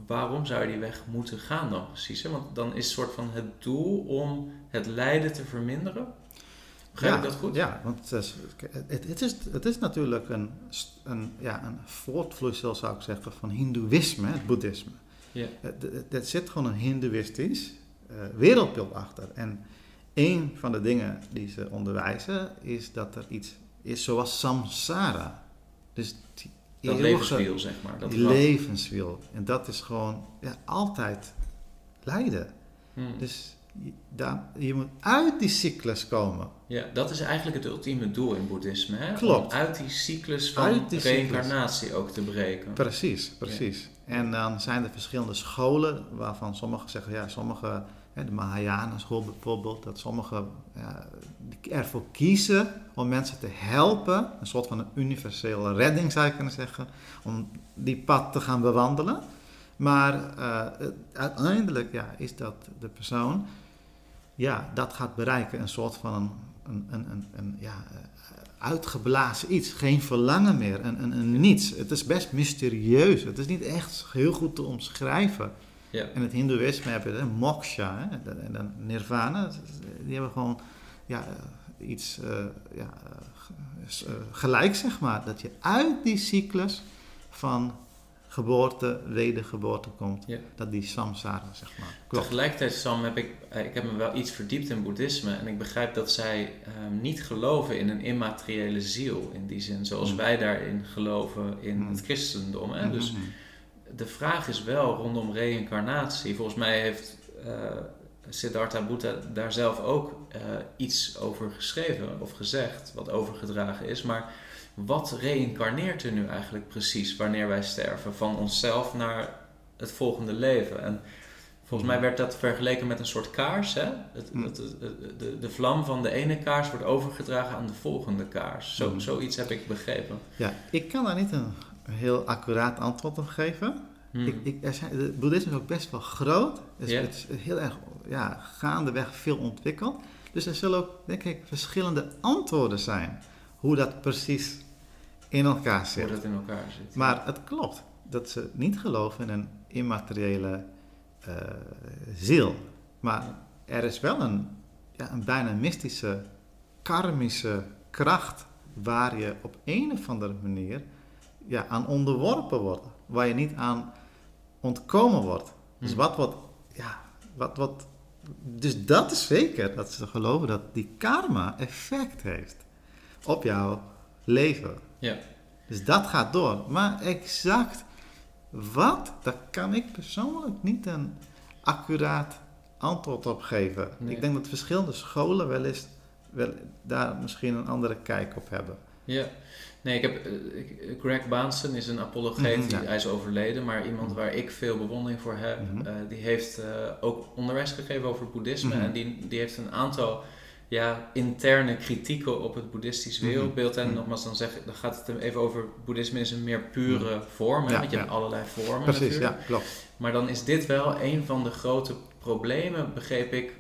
Waarom zou je die weg moeten gaan dan precies? Hè? Want dan is soort van het doel om het lijden te verminderen. Begrijp ik dat goed? Ja, want het is, het, het is, het is natuurlijk een, een, ja, een voortvloeisel, zou ik zeggen, van Hindoeïsme, het Boeddhisme. Ja. Het- het- Er zit gewoon een Hindoeïstisch eh, wereldbeeld achter. En een van de dingen die ze onderwijzen is dat er iets is zoals samsara. Dus die Dat eeuwige levenswiel, zeg maar. Dat die levenswiel. En dat is gewoon ja, altijd lijden. Hmm. Dus je, daar, je moet uit die cyclus komen. Ja, dat is eigenlijk het ultieme doel in boeddhisme. Hè? Klopt. Om uit die cyclus van Uit die cyclus. reïncarnatie ook te breken. Precies, precies. En dan zijn er verschillende scholen waarvan sommigen zeggen, ja, sommige, de Mahayana school bijvoorbeeld, dat sommigen ervoor kiezen om mensen te helpen, een soort van een universele redding zou je kunnen zeggen, om die pad te gaan bewandelen. Maar eh, uiteindelijk ja, is dat de persoon, ja, dat gaat bereiken, een soort van een, een, een, een, een ja, eh, uitgeblazen iets, geen verlangen meer, een, een, een niets. Het is best mysterieus, het is niet echt heel goed te omschrijven. Ja. In het Hindoeïsme heb je de moksha hè, en dan nirvana, die hebben gewoon ja, eh, iets eh, ja, eh, gelijk, zeg maar. Dat je uit die cyclus van geboorte, wedergeboorte komt. Ja. Dat die samsara, zeg maar. Klopt. Tegelijkertijd, Sam, heb ik, ik heb me wel iets verdiept in boeddhisme. En ik begrijp dat zij ehm, niet geloven in een immateriële ziel. In die zin, zoals Mm. wij daarin geloven in Mm. het christendom. Hè? Dus Mhm. De vraag is wel rondom reïncarnatie. Volgens mij heeft eh, Siddhartha Buddha daar zelf ook eh, iets over geschreven of gezegd, wat overgedragen is. Maar wat reïncarneert er nu eigenlijk precies wanneer wij sterven? Van onszelf naar het volgende leven. En volgens mij werd dat vergeleken met een soort kaars. Hè? Het, Mm. het- het- het- de, de vlam van de ene kaars wordt overgedragen aan de volgende kaars. Zo, Mm. Zoiets heb ik begrepen. Ja, ik kan daar niet een heel accuraat antwoord op geven. Hmm. Ik, ik, er zijn, het boeddhisme is ook best wel groot. Het is, Ja. het is heel erg ja, gaandeweg veel ontwikkeld. Dus er zullen ook, denk ik, verschillende antwoorden zijn. Hoe dat precies in elkaar Hoe zit. dat in elkaar zit. Maar het klopt dat ze niet geloven in een immateriële eh, ziel. Maar er is wel een, ja, een bijna mystische, karmische kracht waar je op een of andere manier ja, aan onderworpen wordt. Waar je niet aan ontkomen wordt. Dus Hmm. wat wordt, ja, wat, wat, dus dat is zeker dat ze geloven dat die karma effect heeft op jouw leven. Ja. Dus dat gaat door. Maar exact wat, daar kan ik persoonlijk niet een accuraat antwoord op geven. Nee. Ik denk dat verschillende scholen wel eens wel, daar misschien een andere kijk op hebben. Ja, nee, ik heb, eh, ik- Greg Baansen is een apologeet, Mhm, ja. die, hij is overleden, maar iemand Mhm. waar ik veel bewondering voor heb. Mhm. eh, die heeft eh, ook onderwijs gegeven over boeddhisme en die, die heeft een aantal ja, interne kritieken op het boeddhistisch wereldbeeld. En nogmaals, dan, zeg, dan gaat het hem even over boeddhisme in zijn meer pure vorm, hè, Ja, want je ja. hebt allerlei vormen Precies, natuurlijk. ja, klopt. Maar dan is dit wel een van de grote problemen, begreep ik,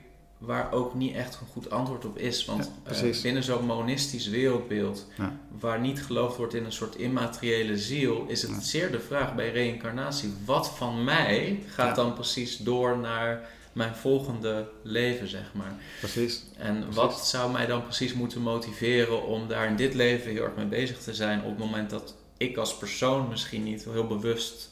waar ook niet echt een goed antwoord op is. Want Ja, eh, binnen zo'n monistisch wereldbeeld, Ja. waar niet geloofd wordt in een soort immateriële ziel, is het Ja. zeer de vraag bij reïncarnatie: wat van mij gaat dan precies door naar mijn volgende leven, zeg maar? Precies. En Precies. wat zou mij dan precies moeten motiveren om daar in dit leven heel erg mee bezig te zijn op het moment dat ik als persoon misschien niet heel bewust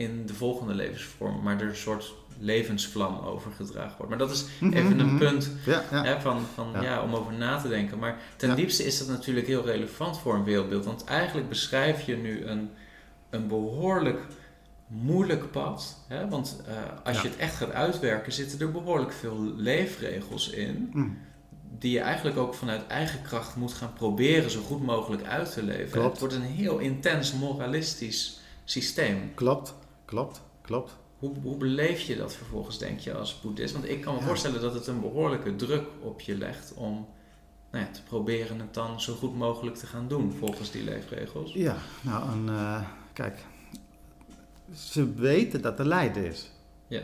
in de volgende levensvorm, maar er een soort levensvlam overgedragen wordt. Maar dat is Mhm, even een mhm. punt Ja, ja. hè, van, van, Ja. ja. om over na te denken. Maar ten diepste is dat natuurlijk heel relevant voor een wereldbeeld. Want eigenlijk beschrijf je nu een, een behoorlijk moeilijk pad. Hè? Want eh, als je het echt gaat uitwerken, zitten er behoorlijk veel leefregels in. Mm, Die je eigenlijk ook vanuit eigen kracht moet gaan proberen zo goed mogelijk uit te leven. Klopt. Het wordt een heel intens moralistisch systeem. Klopt, klopt, klopt. Hoe, hoe beleef je dat vervolgens, denk je, als boeddhist? Want ik kan me Ja. voorstellen dat het een behoorlijke druk op je legt om nou ja, te proberen het dan zo goed mogelijk te gaan doen volgens die leefregels. Ja, nou, en, eh, kijk, ze weten dat er lijden is. Ja.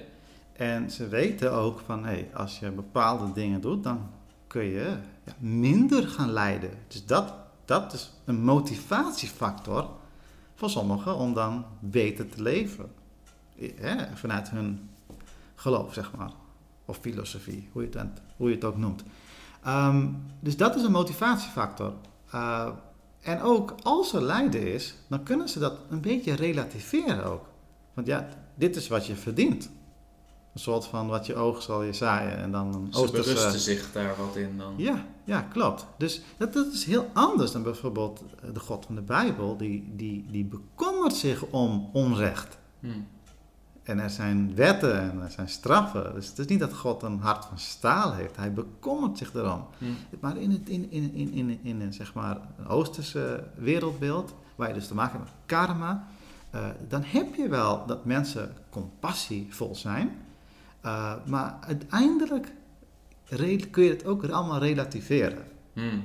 En ze weten ook van, hé, hey, als je bepaalde dingen doet, dan kun je ja, minder gaan lijden. Dus dat, dat is een motivatiefactor voor sommigen om dan beter te leven. Vanuit hun geloof, zeg maar. Of filosofie, hoe je het, hoe je het ook noemt. Ehm, dus dat is een motivatiefactor. Eh, en ook als er lijden is, dan kunnen ze dat een beetje relativeren ook. Want ja, dit is wat je verdient. Een soort van wat je oog zal je zaaien en dan een Ze berusten oosterse... zich daar wat in dan. Ja, ja, klopt. Dus dat, dat is heel anders dan bijvoorbeeld de God van de Bijbel. Die, die, die bekommert zich om onrecht. Hm. En er zijn wetten en er zijn straffen. Dus het is niet dat God een hart van staal heeft. Hij bekommert zich erom. Hm. Maar in, het, in, in, in, in, in een, zeg maar, een Oosterse wereldbeeld, waar je dus te maken hebt met karma, eh, dan heb je wel dat mensen compassievol zijn. Eh, maar uiteindelijk kun je het ook allemaal relativeren. Hm.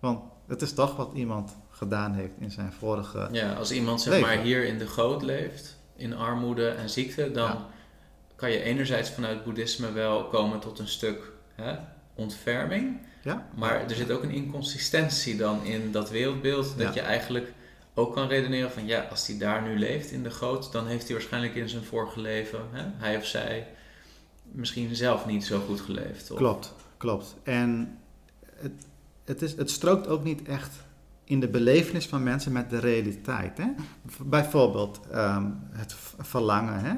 Want het is toch wat iemand gedaan heeft in zijn vorige... Ja, als iemand zeg Leven. maar hier in de goot leeft, in armoede en ziekte, dan Ja. kan je enerzijds vanuit boeddhisme wel komen tot een stuk hè, ontferming. Ja? Maar er zit ook een inconsistentie dan in dat wereldbeeld. Dat Ja. je eigenlijk ook kan redeneren van ja, als hij daar nu leeft in de goot, dan heeft hij waarschijnlijk in zijn vorige leven, hè, hij of zij, misschien zelf niet zo goed geleefd. Of, Klopt, klopt. En het, het, is, het strookt ook niet echt in de belevenis van mensen met de realiteit. Hè? Bijvoorbeeld ehm, het verlangen, hè?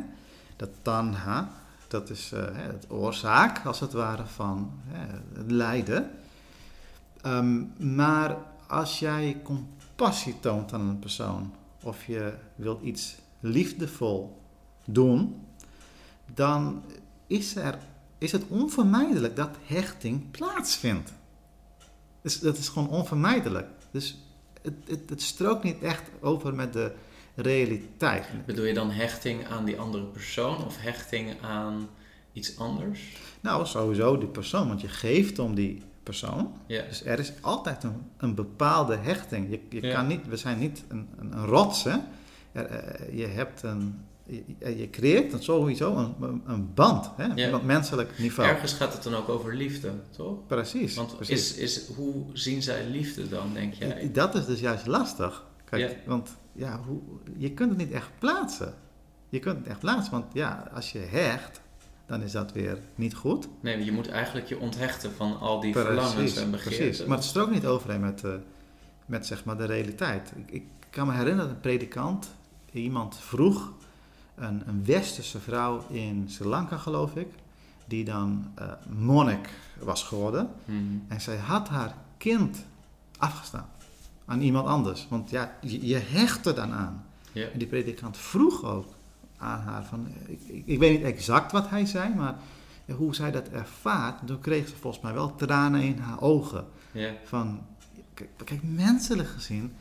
dat tanha, dat is hè, het oorzaak als het ware van het lijden. Ehm, maar als jij compassie toont aan een persoon of je wilt iets liefdevol doen, dan is, er, is het onvermijdelijk dat hechting plaatsvindt. Dus dat is gewoon onvermijdelijk. Dus het, het, het strookt niet echt over met de realiteit. Bedoel je dan hechting aan die andere persoon of hechting aan iets anders? Nou, sowieso die persoon, want je geeft om die persoon. Dus er is altijd een, een bepaalde hechting. Je, je kan niet, we zijn niet een, een, een rots, hè. Er, eh, je hebt een... Je, je creëert een, sowieso een, een, band, hè, Ja. op menselijk niveau. Ergens gaat het dan ook over liefde, toch? Precies. Want precies. is, is, hoe zien zij liefde dan, denk jij? Dat is dus juist lastig. Kijk, Ja. want ja, hoe, je kunt het niet echt plaatsen. Je kunt het echt plaatsen, want ja, als je hecht, dan is dat weer niet goed. Nee, je moet eigenlijk je onthechten van al die verlangens en begeerten. precies. Maar het strookt niet overeen met, eh, met zeg maar de realiteit. Ik, ik kan me herinneren dat een predikant iemand vroeg, een, een westerse vrouw in Sri Lanka geloof ik, die dan eh, monnik was geworden. Mhm. En zij had haar kind afgestaan aan iemand anders. Want ja, je, je hecht er dan aan. En die predikant vroeg ook aan haar van... Ik, ik, ik weet niet exact wat hij zei, maar... hoe zij dat ervaart, toen kreeg ze volgens mij wel tranen in haar ogen. Van, kijk, kijk, menselijk gezien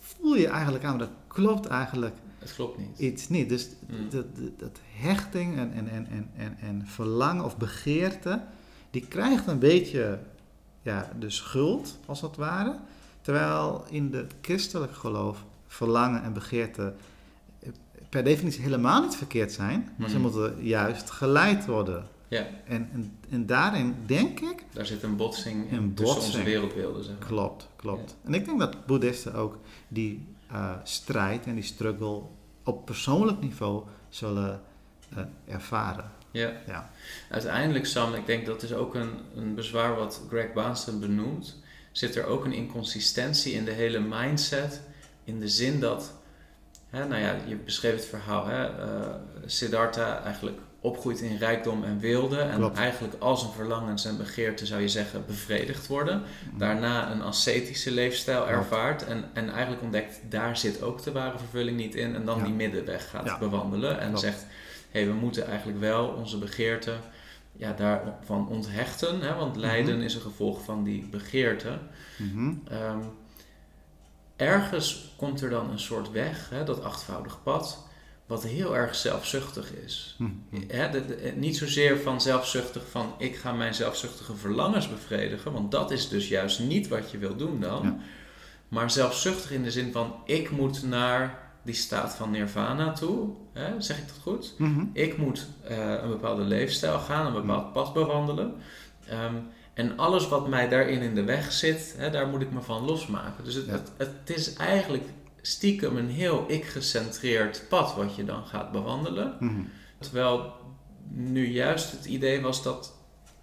voel je eigenlijk aan, dat klopt eigenlijk Het klopt niet. iets niet. Dus Mm. dat, dat, hechting en, en, en, en, en, en verlangen of begeerte, die krijgt een beetje ja, de schuld, als het ware. Terwijl in het christelijk geloof verlangen en begeerte eh, per definitie helemaal niet verkeerd zijn, maar ze Mm. moeten juist geleid worden. Ja, En, en, en daarin denk ik, daar zit een botsing in tussen botsing. onze wereldbeelden. Zeg maar. klopt, klopt. En ik denk dat boeddhisten ook die eh, strijd en die struggle op persoonlijk niveau zullen eh, ervaren. Ja. Ja. Uiteindelijk, Sam, ik denk dat is ook een, een bezwaar wat Greg Baansten benoemt. Zit er ook een inconsistentie in de hele mindset. In de zin dat, hè, nou ja, je beschreef het verhaal, hè, eh, Siddhartha eigenlijk opgroeit in rijkdom en wilde. En Klopt. eigenlijk al zijn verlangens en begeerten, zou je zeggen, bevredigd worden. Daarna een ascetische leefstijl ervaart. En, en eigenlijk ontdekt, daar zit ook de ware vervulling niet in. En dan Ja. die middenweg gaat Ja. bewandelen. En Klopt. zegt, hé, we moeten eigenlijk wel onze begeerten ja, daarvan onthechten. Hè? Want lijden Mhm. is een gevolg van die begeerte. Mhm. Ehm, ergens komt er dan een soort weg, hè, dat achtvoudig pad, wat heel erg zelfzuchtig is. Mhm. Hè, de- de- niet zozeer van zelfzuchtig van ik ga mijn zelfzuchtige verlangens bevredigen, want dat is dus juist niet wat je wil doen dan. Ja. Maar zelfzuchtig in de zin van ik moet naar die staat van nirvana toe. Hè? Zeg ik dat goed? Mhm. Ik moet eh, een bepaalde leefstijl gaan, een bepaald pad bewandelen. Ehm, en alles wat mij daarin in de weg zit, hè, daar moet ik me van losmaken. Dus het, Ja. het, het is eigenlijk stiekem een heel ik-gecentreerd pad wat je dan gaat bewandelen. Mhm. Terwijl nu juist het idee was dat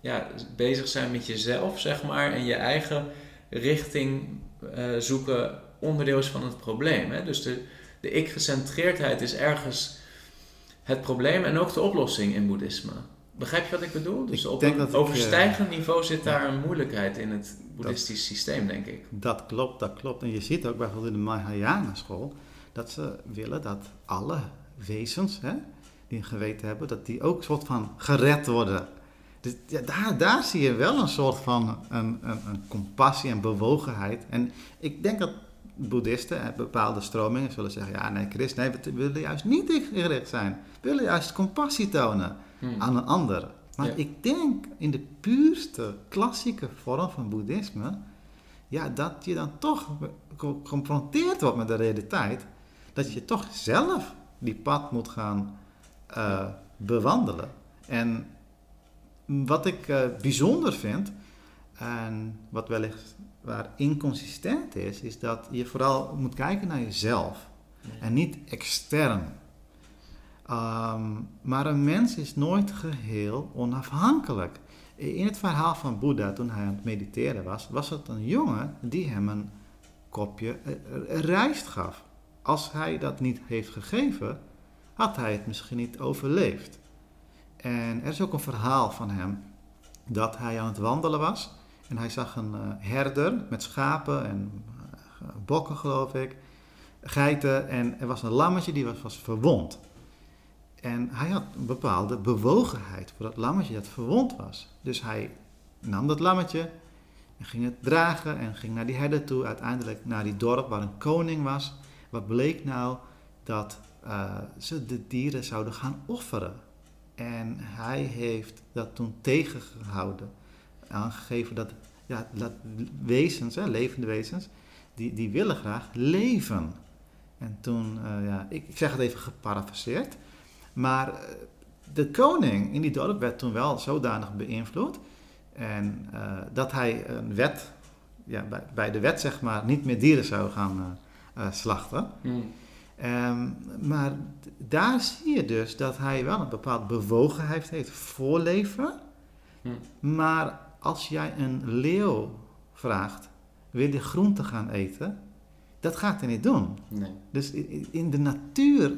ja, bezig zijn met jezelf, zeg maar, en je eigen richting eh, zoeken onderdeel is van het probleem. Hè? Dus de, de ik-gecentreerdheid is ergens het probleem en ook de oplossing in boeddhisme. Begrijp je wat ik bedoel? Dus Ik op een overstijgend niveau zit daar een moeilijkheid in het boeddhistisch systeem, denk ik. Dat klopt, dat klopt. En je ziet ook bijvoorbeeld in de Mahayana school dat ze willen dat alle wezens hè, die een geweten hebben, dat die ook soort van gered worden. Dus ja, daar, daar zie je wel een soort van een, een, een compassie en bewogenheid. En ik denk dat boeddhisten en bepaalde stromingen zullen zeggen, ja nee Christ, nee, we willen juist niet gericht zijn. We willen juist compassie tonen Hmm. aan een ander. Maar Ja. ik denk in de puurste klassieke vorm van boeddhisme, ja, dat je dan toch ge- geconfronteerd wordt met de realiteit, dat je toch zelf die pad moet gaan eh, bewandelen. En wat ik eh, bijzonder vind, en wat wellicht waar inconsistent is, is dat je vooral moet kijken naar jezelf en niet extern. Ehm, maar een mens is nooit geheel onafhankelijk. In het verhaal van Boeddha, toen hij aan het mediteren was, was het een jongen die hem een kopje eh, eh, rijst gaf. Als hij dat niet heeft gegeven, had hij het misschien niet overleefd. En er is ook een verhaal van hem dat hij aan het wandelen was en hij zag een eh, herder met schapen en bokken, geloof ik, geiten en er was een lammetje die was, was verwond. En hij had een bepaalde bewogenheid voor dat lammetje dat verwond was. Dus hij nam dat lammetje en ging het dragen en ging naar die herder toe. Uiteindelijk naar die dorp waar een koning was. Wat bleek nou? Dat eh, ze de dieren zouden gaan offeren. En hij heeft dat toen tegengehouden. Aangegeven dat, ja, dat wezens, hè, levende wezens, die, die willen graag leven. En toen, eh, ja, ik, zeg het even geparafraseerd. Maar eh, de koning in die dorp werd toen wel zodanig beïnvloed. En eh, dat hij een wet, ja, bij, bij de wet zeg maar, niet meer dieren zou gaan eh, slachten. Hmm. Ehm, maar daar zie je dus dat hij wel een bepaald bewogenheid heeft voor leven. Hm. Maar als jij een leeuw vraagt, wil je groente gaan eten? Dat gaat hij niet doen. Nee. Dus in de natuur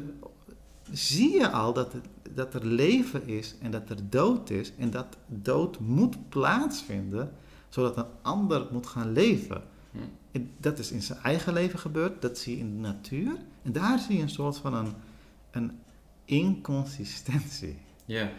zie je al dat, het, dat er leven is en dat er dood is. En dat dood moet plaatsvinden, zodat een ander moet gaan leven. Hm. En dat is in zijn eigen leven gebeurd, dat zie je in de natuur. En daar zie je een soort van een, een inconsistentie. Ja.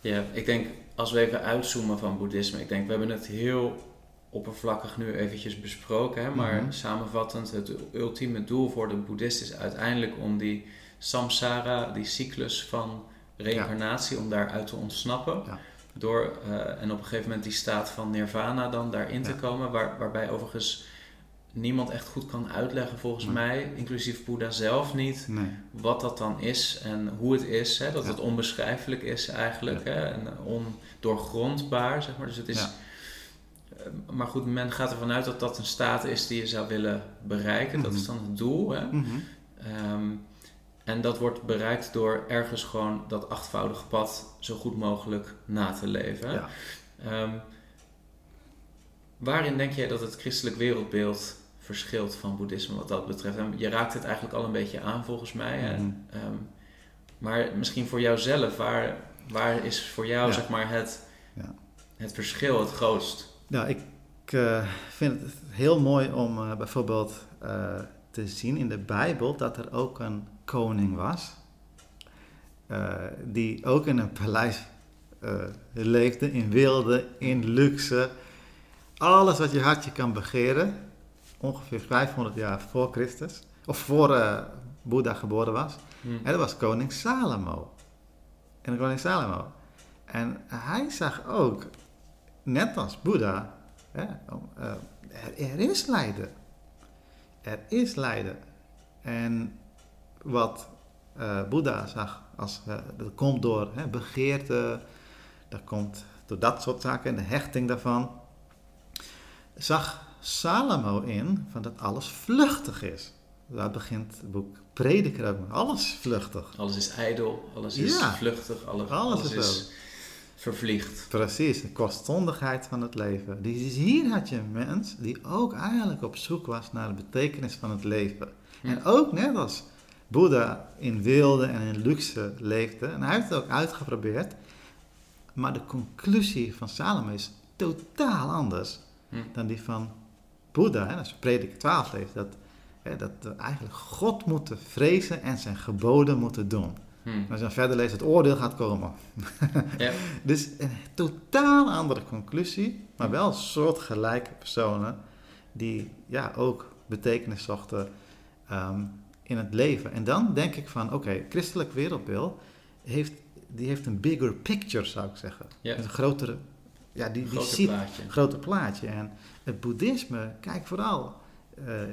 Ja, ik denk als we even uitzoomen van boeddhisme, ik denk we hebben het heel oppervlakkig nu eventjes besproken, hè, maar Mhm. samenvattend, het ultieme doel voor de boeddhist is uiteindelijk om die samsara, die cyclus van reïncarnatie, om daaruit te ontsnappen. Ja. Door, eh, en op een gegeven moment die staat van nirvana dan daarin te Ja. komen, waar, waarbij overigens niemand echt goed kan uitleggen volgens Nee. mij, inclusief Boeddha zelf niet, Nee. wat dat dan is en hoe het is. Hè? Dat Ja. het onbeschrijfelijk is eigenlijk. Ja. Hè? En ondoorgrondbaar, zeg maar. Dus het is... Ja. Eh, Maar goed, men gaat ervan uit dat dat een staat is die je zou willen bereiken. Dat is Mhm. dan het doel. Hè? Mhm. Ehm, en dat wordt bereikt door ergens gewoon dat achtvoudige pad zo goed mogelijk na te leven. Ja. Ehm, waarin denk jij dat het christelijk wereldbeeld verschilt van boeddhisme wat dat betreft? En je raakt het eigenlijk al een beetje aan volgens mij. hè. Mhm. Ehm, maar misschien voor jouzelf, waar, waar is voor jou Ja. zeg maar het, Ja. het verschil het grootst? Nou, ik eh, vind het heel mooi om eh, bijvoorbeeld eh, te zien in de Bijbel dat er ook een koning was. eh, die ook in een paleis eh, leefde, in wilde, in luxe. Alles wat je hartje kan begeren. Ongeveer 500 jaar voor Christus. Of voor eh Boeddha geboren was. Hm. En dat was koning Salomo. En koning Salomo. En hij zag ook, net als Boeddha, hè, er is lijden. Er is lijden. En wat eh Boeddha zag, als, eh, dat komt door hè, begeerte, dat komt door dat soort zaken en de hechting daarvan, zag Salomo in van dat alles vluchtig is. Daar begint het boek Prediker ook. Alles vluchtig. Alles is ijdel, alles is Ja. vluchtig, alles, Alles alles, is is vervliegd. Precies, de kostzondigheid van het leven. Dus hier had je een mens die ook eigenlijk op zoek was naar de betekenis van het leven. Hm. En ook net als Boeddha in wilde en in luxe leefde. En hij heeft het ook uitgeprobeerd. Maar de conclusie van Salomo is totaal anders Hm. dan die van Boeddha. Hè, als je prediker 12 leest, dat, hè, dat we eigenlijk God moeten vrezen en zijn geboden moeten doen. Hm. Als je dan verder leest, het oordeel gaat komen. Ja. Dus een totaal andere conclusie, maar wel soortgelijke personen die ja, ook betekenis zochten ehm, in het leven. En dan denk ik van, oké, christelijk wereldbeeld heeft, die heeft een bigger picture, zou ik zeggen. Ja. Een grotere, ja, die, die ziet plaatje. een groter plaatje. En het boeddhisme kijkt vooral eh, eh,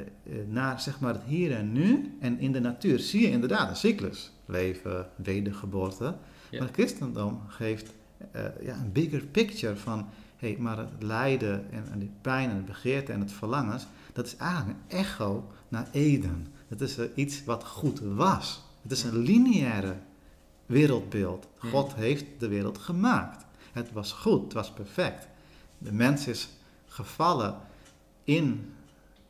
naar zeg maar, het hier en nu. En in de natuur zie je inderdaad een cyclus. Leven, wedergeboorte. Ja. Maar het christendom geeft eh, ja, een bigger picture van... Hey, maar het lijden en, en die pijn en het begeerte en het verlangens... dat is eigenlijk een echo naar Eden. Het is iets wat goed was. Het is een lineaire wereldbeeld. God heeft de wereld gemaakt. Het was goed, het was perfect. De mens is gevallen in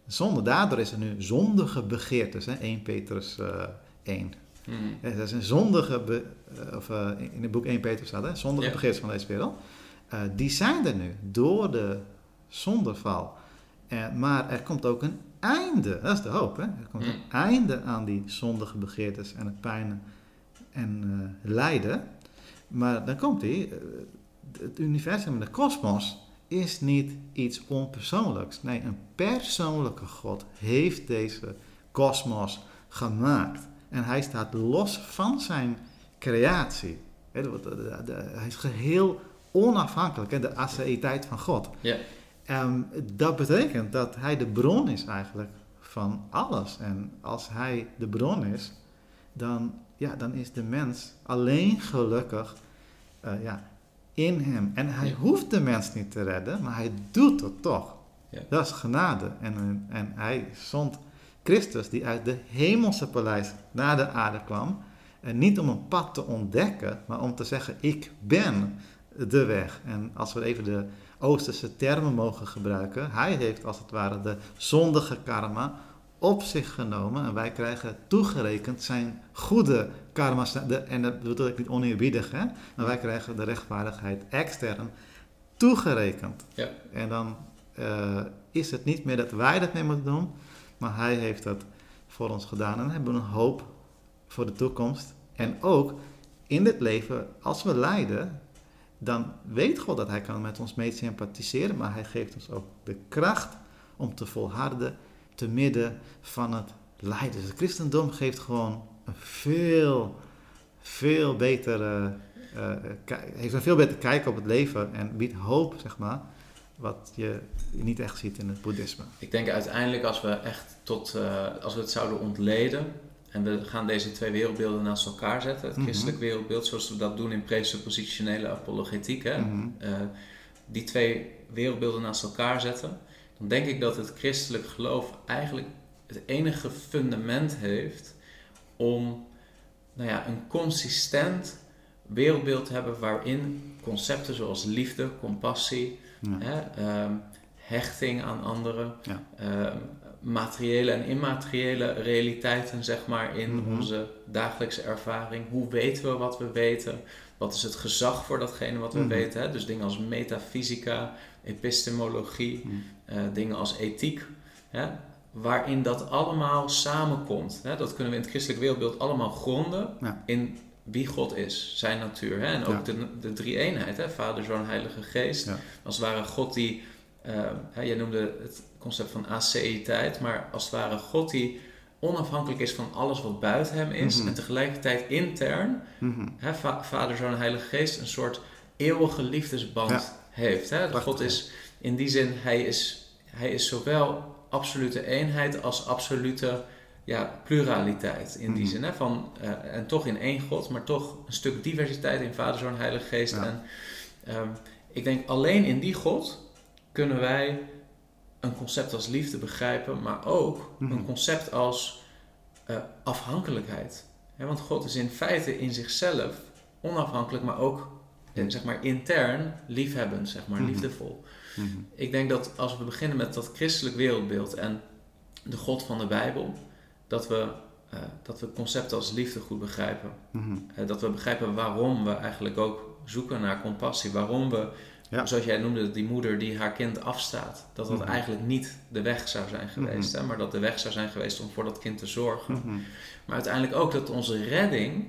zonde. Daardoor is er nu zondige begeertes. Hè? 1 Petrus eh 1. Hm. Ja, dat is een zondige, be- eh, of eh, in het boek 1 Petrus staat, hè? zondige Ja. begeertes van deze wereld. Eh, die zijn er nu door de zondeval. Maar er komt ook een einde, dat is de hoop. Hè? Er komt Mm. een einde aan die zondige begeertes en het pijn en eh, lijden. Maar dan komt hij, het universum en de kosmos is niet iets onpersoonlijks. Nee, een persoonlijke God heeft deze kosmos gemaakt. En hij staat los van zijn creatie. Hij is geheel onafhankelijk, hè, de aseïteit van God. Ja. Ehm, dat betekent dat hij de bron is eigenlijk van alles. En als hij de bron is, dan, ja, dan is de mens alleen gelukkig eh, ja, in hem. En hij Ja. hoeft de mens niet te redden, maar hij doet het toch. Ja. Dat is genade. En, en hij zond Christus, die uit de hemelse paleis naar de aarde kwam. En niet om een pad te ontdekken, maar om te zeggen: Ik ben de weg. En als we even de Oosterse termen mogen gebruiken, hij heeft als het ware de zondige karma op zich genomen. En wij krijgen toegerekend zijn goede karma. De, en dat bedoel ik niet oneerbiedig, hè? maar wij krijgen de rechtvaardigheid extern toegerekend. Ja. En dan eh, is het niet meer dat wij dat mee moeten doen, maar hij heeft dat voor ons gedaan. En hebben we een hoop voor de toekomst. En ook in dit leven, als we lijden, dan weet God dat hij kan met ons mee sympathiseren, maar hij geeft ons ook de kracht om te volharden te midden van het lijden. Dus het christendom geeft gewoon een veel, veel betere, uh, heeft een veel beter kijk op het leven en biedt hoop, zeg maar, wat je niet echt ziet in het boeddhisme. Ik denk uiteindelijk als we echt tot, uh, als we het zouden ontleden, en we gaan deze twee wereldbeelden naast elkaar zetten. Het mhm. christelijk wereldbeeld, zoals we dat doen in presuppositionele apologetiek. Hè? Mhm. Eh, die twee wereldbeelden naast elkaar zetten. Dan denk ik dat het christelijk geloof eigenlijk het enige fundament heeft om nou ja, een consistent wereldbeeld te hebben waarin concepten zoals liefde, compassie, hè, ehm, hechting aan anderen, ja. Ehm, materiële en immateriële realiteiten, zeg maar, in mhm. onze dagelijkse ervaring. Hoe weten we wat we weten? Wat is het gezag voor datgene wat we mhm. weten? Hè? Dus dingen als metafysica, epistemologie, mhm. eh, dingen als ethiek. Hè? Waarin dat allemaal samenkomt. Hè? Dat kunnen we in het christelijk wereldbeeld allemaal gronden in wie God is, zijn natuur. Hè? En ook de, de drie eenheid, hè? Vader, Zoon, Heilige Geest. Als het ware God die, uh, hè, jij noemde het concept van aseïteit, maar als het ware God die onafhankelijk is van alles wat buiten hem is mhm. en tegelijkertijd intern, mm hè, Vader, Zoon en Heilige Geest, een soort eeuwige liefdesband heeft. Hè? God is in die zin, hij is, hij is zowel absolute eenheid als absolute ja, pluraliteit. In die mhm. zin, hè? Van, uh, en toch in één God, maar toch een stuk diversiteit in Vader, Zoon, Heilige Geest. En um, ik denk alleen in die God kunnen wij een concept als liefde begrijpen, maar ook een mhm. concept als uh, afhankelijkheid. want God is in feite in zichzelf onafhankelijk, maar ook eh, zeg maar intern liefhebbend, zeg maar, mhm. liefdevol. Mhm. Ik denk dat als we beginnen met dat christelijk wereldbeeld en de God van de Bijbel, dat we, uh, dat we concepten als liefde goed begrijpen. dat we begrijpen waarom we eigenlijk ook zoeken naar compassie, waarom we ja. Zoals jij noemde, die moeder die haar kind afstaat. Dat dat mhm. eigenlijk niet de weg zou zijn geweest. Mhm. hè? Maar dat de weg zou zijn geweest om voor dat kind te zorgen. Mhm. Maar uiteindelijk ook dat onze redding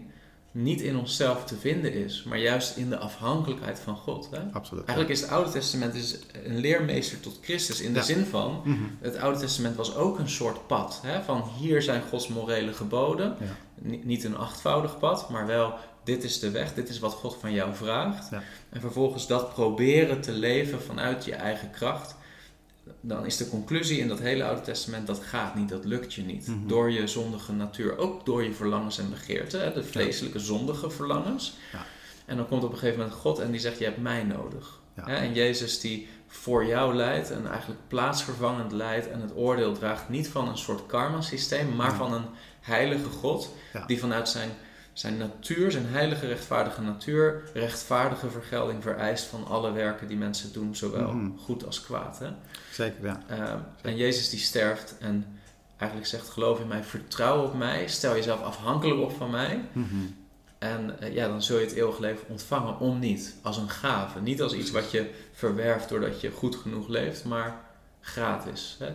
niet in onszelf te vinden is. Maar juist in de afhankelijkheid van God. Hè? Absoluut. Eigenlijk is het Oude Testament is een leermeester tot Christus. In de zin van, het Oude Testament was ook een soort pad. Hè? Van hier zijn Gods morele geboden. Niet een achtvoudig pad, maar wel dit is de weg, dit is wat God van jou vraagt. Ja. En vervolgens dat proberen te leven vanuit je eigen kracht. Dan is de conclusie in dat hele Oude Testament, dat gaat niet, dat lukt je niet. Mhm. Door je zondige natuur, ook door je verlangens en begeerten, de vleeselijke zondige verlangens. Ja. En dan komt op een gegeven moment God en die zegt, je hebt mij nodig. En Jezus die voor jou leidt en eigenlijk plaatsvervangend leidt en het oordeel draagt niet van een soort karma systeem, maar van een heilige God die vanuit zijn zijn natuur, zijn heilige rechtvaardige natuur, rechtvaardige vergelding vereist van alle werken die mensen doen, zowel mhm. goed als kwaad. Hè? Zeker, ja. Uh, En Jezus die sterft en eigenlijk zegt, geloof in mij, vertrouw op mij, stel jezelf afhankelijk op van mij. Mhm. En uh, ja, dan zul je het eeuwig leven ontvangen om niet, als een gave. Niet als iets wat je verwerft doordat je goed genoeg leeft, maar gratis. Hè?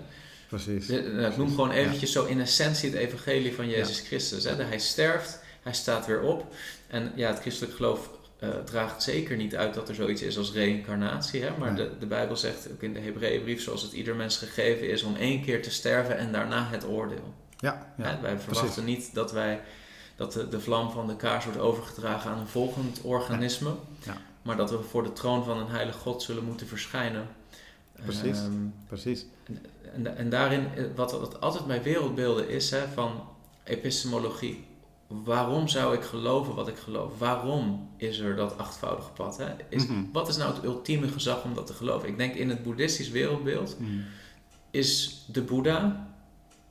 Precies. Ik noem gewoon eventjes zo in essentie het evangelie van Jezus Christus. Hè? Hij sterft hij staat weer op. En ja, het christelijk geloof uh, draagt zeker niet uit dat er zoiets is als reïncarnatie. Hè? Maar de, de Bijbel zegt ook in de Hebreeënbrief, zoals het ieder mens gegeven is, om één keer te sterven en daarna het oordeel. Ja, ja Wij verwachten niet dat, wij, dat de, de, vlam van de kaars wordt overgedragen aan een volgend organisme. Ja. Maar dat we voor de troon van een heilige God zullen moeten verschijnen. Precies, ehm, precies. En, en, en, daarin, eh, wat, wat altijd mijn wereldbeelden is, hè, van epistemologie waarom zou ik geloven wat ik geloof? Waarom is er dat achtvoudige pad? Hè? Is, mhm. Wat is nou het ultieme gezag om dat te geloven? Ik denk in het boeddhistisch wereldbeeld mm. is de Boeddha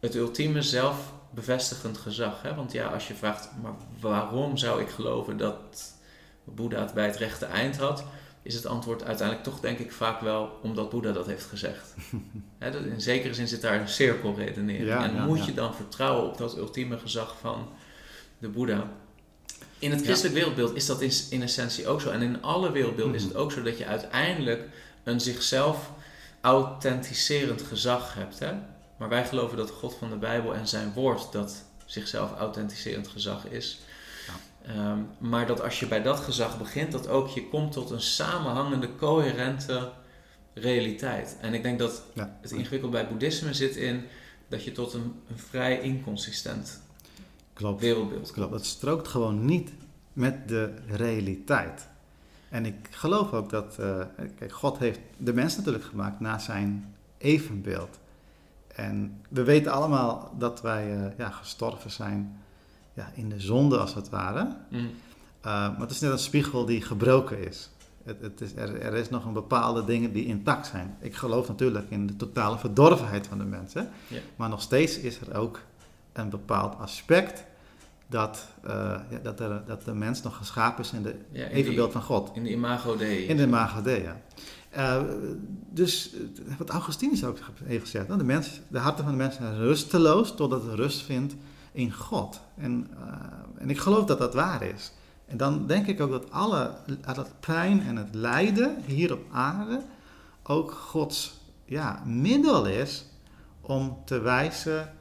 het ultieme zelfbevestigend gezag. Hè? Want ja, als je vraagt, maar waarom zou ik geloven dat Boeddha het bij het rechte eind had? Is het antwoord uiteindelijk toch denk ik vaak wel omdat Boeddha dat heeft gezegd. in zekere zin zit daar een cirkelredenering. Ja, en moet je dan vertrouwen op dat ultieme gezag van de Boeddha. In het christelijk wereldbeeld is dat in, in, essentie ook zo. En in alle wereldbeelden is het mhm. ook zo dat je uiteindelijk een zichzelf authenticerend gezag hebt. Hè? Maar wij geloven dat God van de Bijbel en zijn woord dat zichzelf authenticerend gezag is. Ja. Ehm, maar dat als je bij dat gezag begint, dat ook je komt tot een samenhangende, coherente realiteit. En ik denk dat Ja. het ingewikkeld bij boeddhisme zit in dat je tot een, een vrij inconsistent Klopt. wereldbeeld Klopt. Het strookt gewoon niet met de realiteit. En ik geloof ook dat, eh, kijk, God heeft de mens natuurlijk gemaakt naar zijn evenbeeld. En we weten allemaal dat wij eh, ja, gestorven zijn ja, in de zonde als het ware. Mm. Uh, maar het is net een spiegel die gebroken is. Het, het is er, er is nog een bepaalde dingen die intact zijn. Ik geloof natuurlijk in de totale verdorvenheid van de mensen. Maar nog steeds is er ook een bepaald aspect dat, uh, ja, dat, er, dat de mens nog geschapen is in de Ja, in evenbeeld van God. In de imago Dei. In de imago Dei, ja. Uh, dus uh, wat Augustinus ook heeft gezegd, nou, de, mens, de harten van de mensen zijn rusteloos totdat het rust vindt in God. En, uh, en ik geloof dat dat waar is. En dan denk ik ook dat alle dat pijn en het lijden hier op aarde ook Gods ja, middel is om te wijzen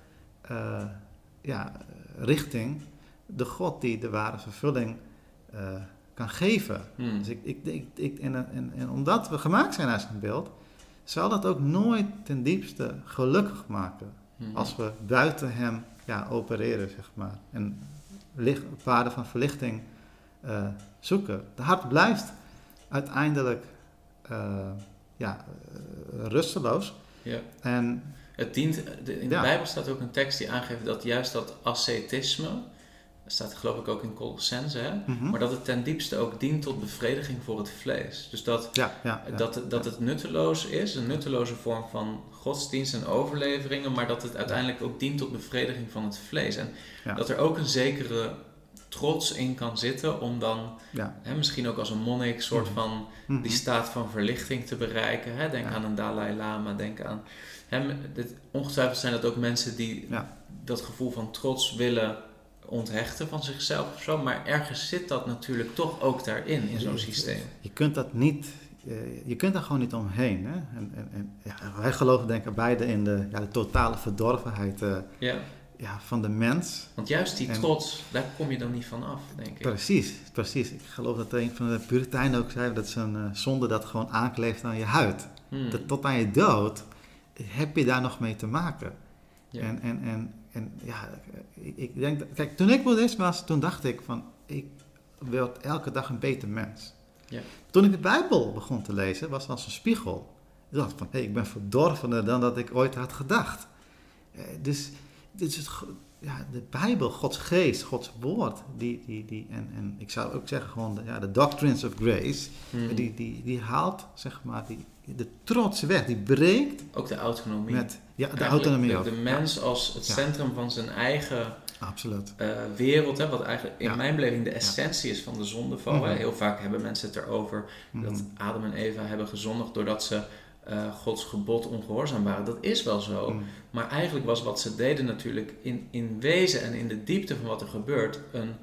ja, richting de God die de ware vervulling uh, kan geven. Hmm. Dus ik, ik, ik, ik, en, en, en omdat we gemaakt zijn naar zijn beeld, zal dat ook nooit ten diepste gelukkig maken. Hmm. Als we buiten hem ja, opereren, zeg maar. En licht, paden van verlichting uh, zoeken. De hart blijft uiteindelijk uh, ja, rusteloos. Ja. En, Het dient, in de Ja. Bijbel staat ook een tekst die aangeeft dat juist dat ascetisme, dat staat geloof ik ook in Colossense, hè? mhm. maar dat het ten diepste ook dient tot bevrediging voor het vlees. Dus dat, ja, ja, ja, dat, dat het nutteloos is, een nutteloze vorm van godsdienst en overleveringen, maar dat het uiteindelijk ook dient tot bevrediging van het vlees. En dat er ook een zekere trots in kan zitten om dan, ja. hè, misschien ook als een monnik, soort Mhm. van Mhm. die staat van verlichting te bereiken. Hè? Denk Ja. aan een Dalai Lama, denk aan. Dit, ongetwijfeld zijn dat ook mensen die Ja. dat gevoel van trots willen onthechten van zichzelf of zo. Maar ergens zit dat natuurlijk toch ook daarin, in zo'n systeem. Je kunt dat niet, je kunt daar gewoon niet omheen. Hè? En, en, en, ja, wij geloven denk ik beide in de, ja, de totale verdorvenheid eh, Ja, ja, van de mens. want juist die trots, daar kom je dan niet van af, denk ik. Precies, precies. Ik geloof dat een van de Puritijnen ook zei dat zo'n eh, zonde dat gewoon aankleeft aan je huid. Hmm. Dat tot aan je dood heb je daar nog mee te maken. Ja. En, en, en, en ja, ik, ik denk, dat- kijk, toen ik boeddhist was, toen dacht ik van, ik word elke dag een beter mens. Ja. Toen ik de Bijbel begon te lezen, was het als een spiegel. Ik dacht van, hé, ik ben verdorvener dan dat ik ooit had gedacht. Eh, Dus, dus het, ja, de Bijbel, Gods geest, Gods woord, die, die, die, en, en ik zou ook zeggen gewoon, de, ja, de doctrines of grace, Hmm. die, die, die haalt, zeg maar, die, de trots weg, die breekt Ook de autonomie. met ja, de autonomie de, ook. de mens als het Ja. centrum van zijn eigen absoluut. eh, wereld, hè, wat eigenlijk in Ja. mijn beleving de essentie is van de zondeval. hè. Mhm. Heel vaak hebben mensen het erover dat Mhm. Adam en Eva hebben gezondigd doordat ze eh, Gods gebod ongehoorzaam waren. Dat is wel zo. Mhm. Maar eigenlijk was wat ze deden natuurlijk in, in wezen en in de diepte van wat er gebeurt een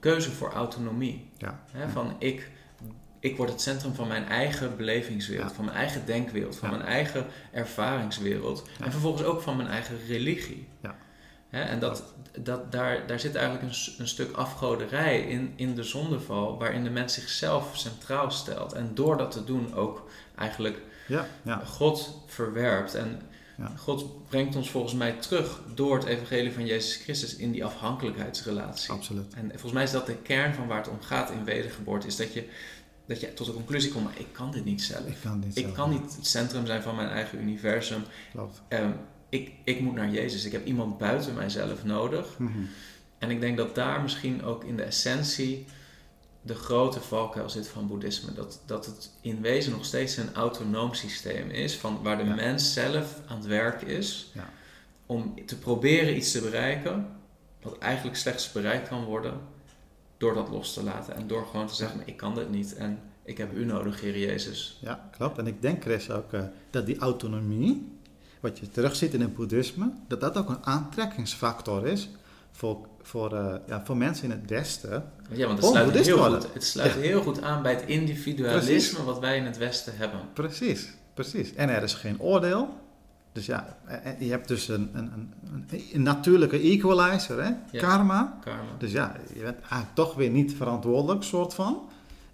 keuze voor autonomie. Ja. Hè, van ik, ik word het centrum van mijn eigen belevingswereld, Ja. van mijn eigen denkwereld, van Ja. mijn eigen ervaringswereld Ja. en vervolgens ook van mijn eigen religie. En dat, dat, daar, daar zit eigenlijk een, een stuk afgoderij in, in de zondeval, waarin de mens zichzelf centraal stelt. En door dat te doen ook eigenlijk Ja, ja, God verwerpt. En. God brengt ons volgens mij terug door het evangelie van Jezus Christus in die afhankelijkheidsrelatie. absoluut. En volgens mij is dat de kern van waar het om gaat in wedergeboorte. Is dat je, dat je tot de conclusie komt, maar ik kan dit niet zelf. Ik kan dit Ik zelf kan niet het centrum zijn van mijn eigen universum. Klopt. Ehm, ik, ik moet naar Jezus. Ik heb iemand buiten mijzelf nodig. Mhm. En ik denk dat daar misschien ook in de essentie de grote valkuil zit van boeddhisme. Dat, dat het in wezen nog steeds een autonoom systeem is, van waar de Ja. mens zelf aan het werk is Ja. om te proberen iets te bereiken, wat eigenlijk slechts bereikt kan worden door dat los te laten. En door gewoon te zeggen, maar ik kan dit niet en ik heb u nodig, Heer Jezus. Ja, klopt. En ik denk, Chris, ook eh, dat die autonomie, wat je terugziet in het boeddhisme, dat dat ook een aantrekkingsfactor is voor, voor, eh, ja, voor mensen in het Westen. Ja, want het sluit, heel goed, het sluit Ja. heel goed aan bij het individualisme Precies. wat wij in het Westen hebben. Precies, precies. En er is geen oordeel. Dus ja, je hebt dus een, een, een, een natuurlijke equalizer, hè? karma. karma. Dus ja, je bent eigenlijk toch weer niet verantwoordelijk, soort van.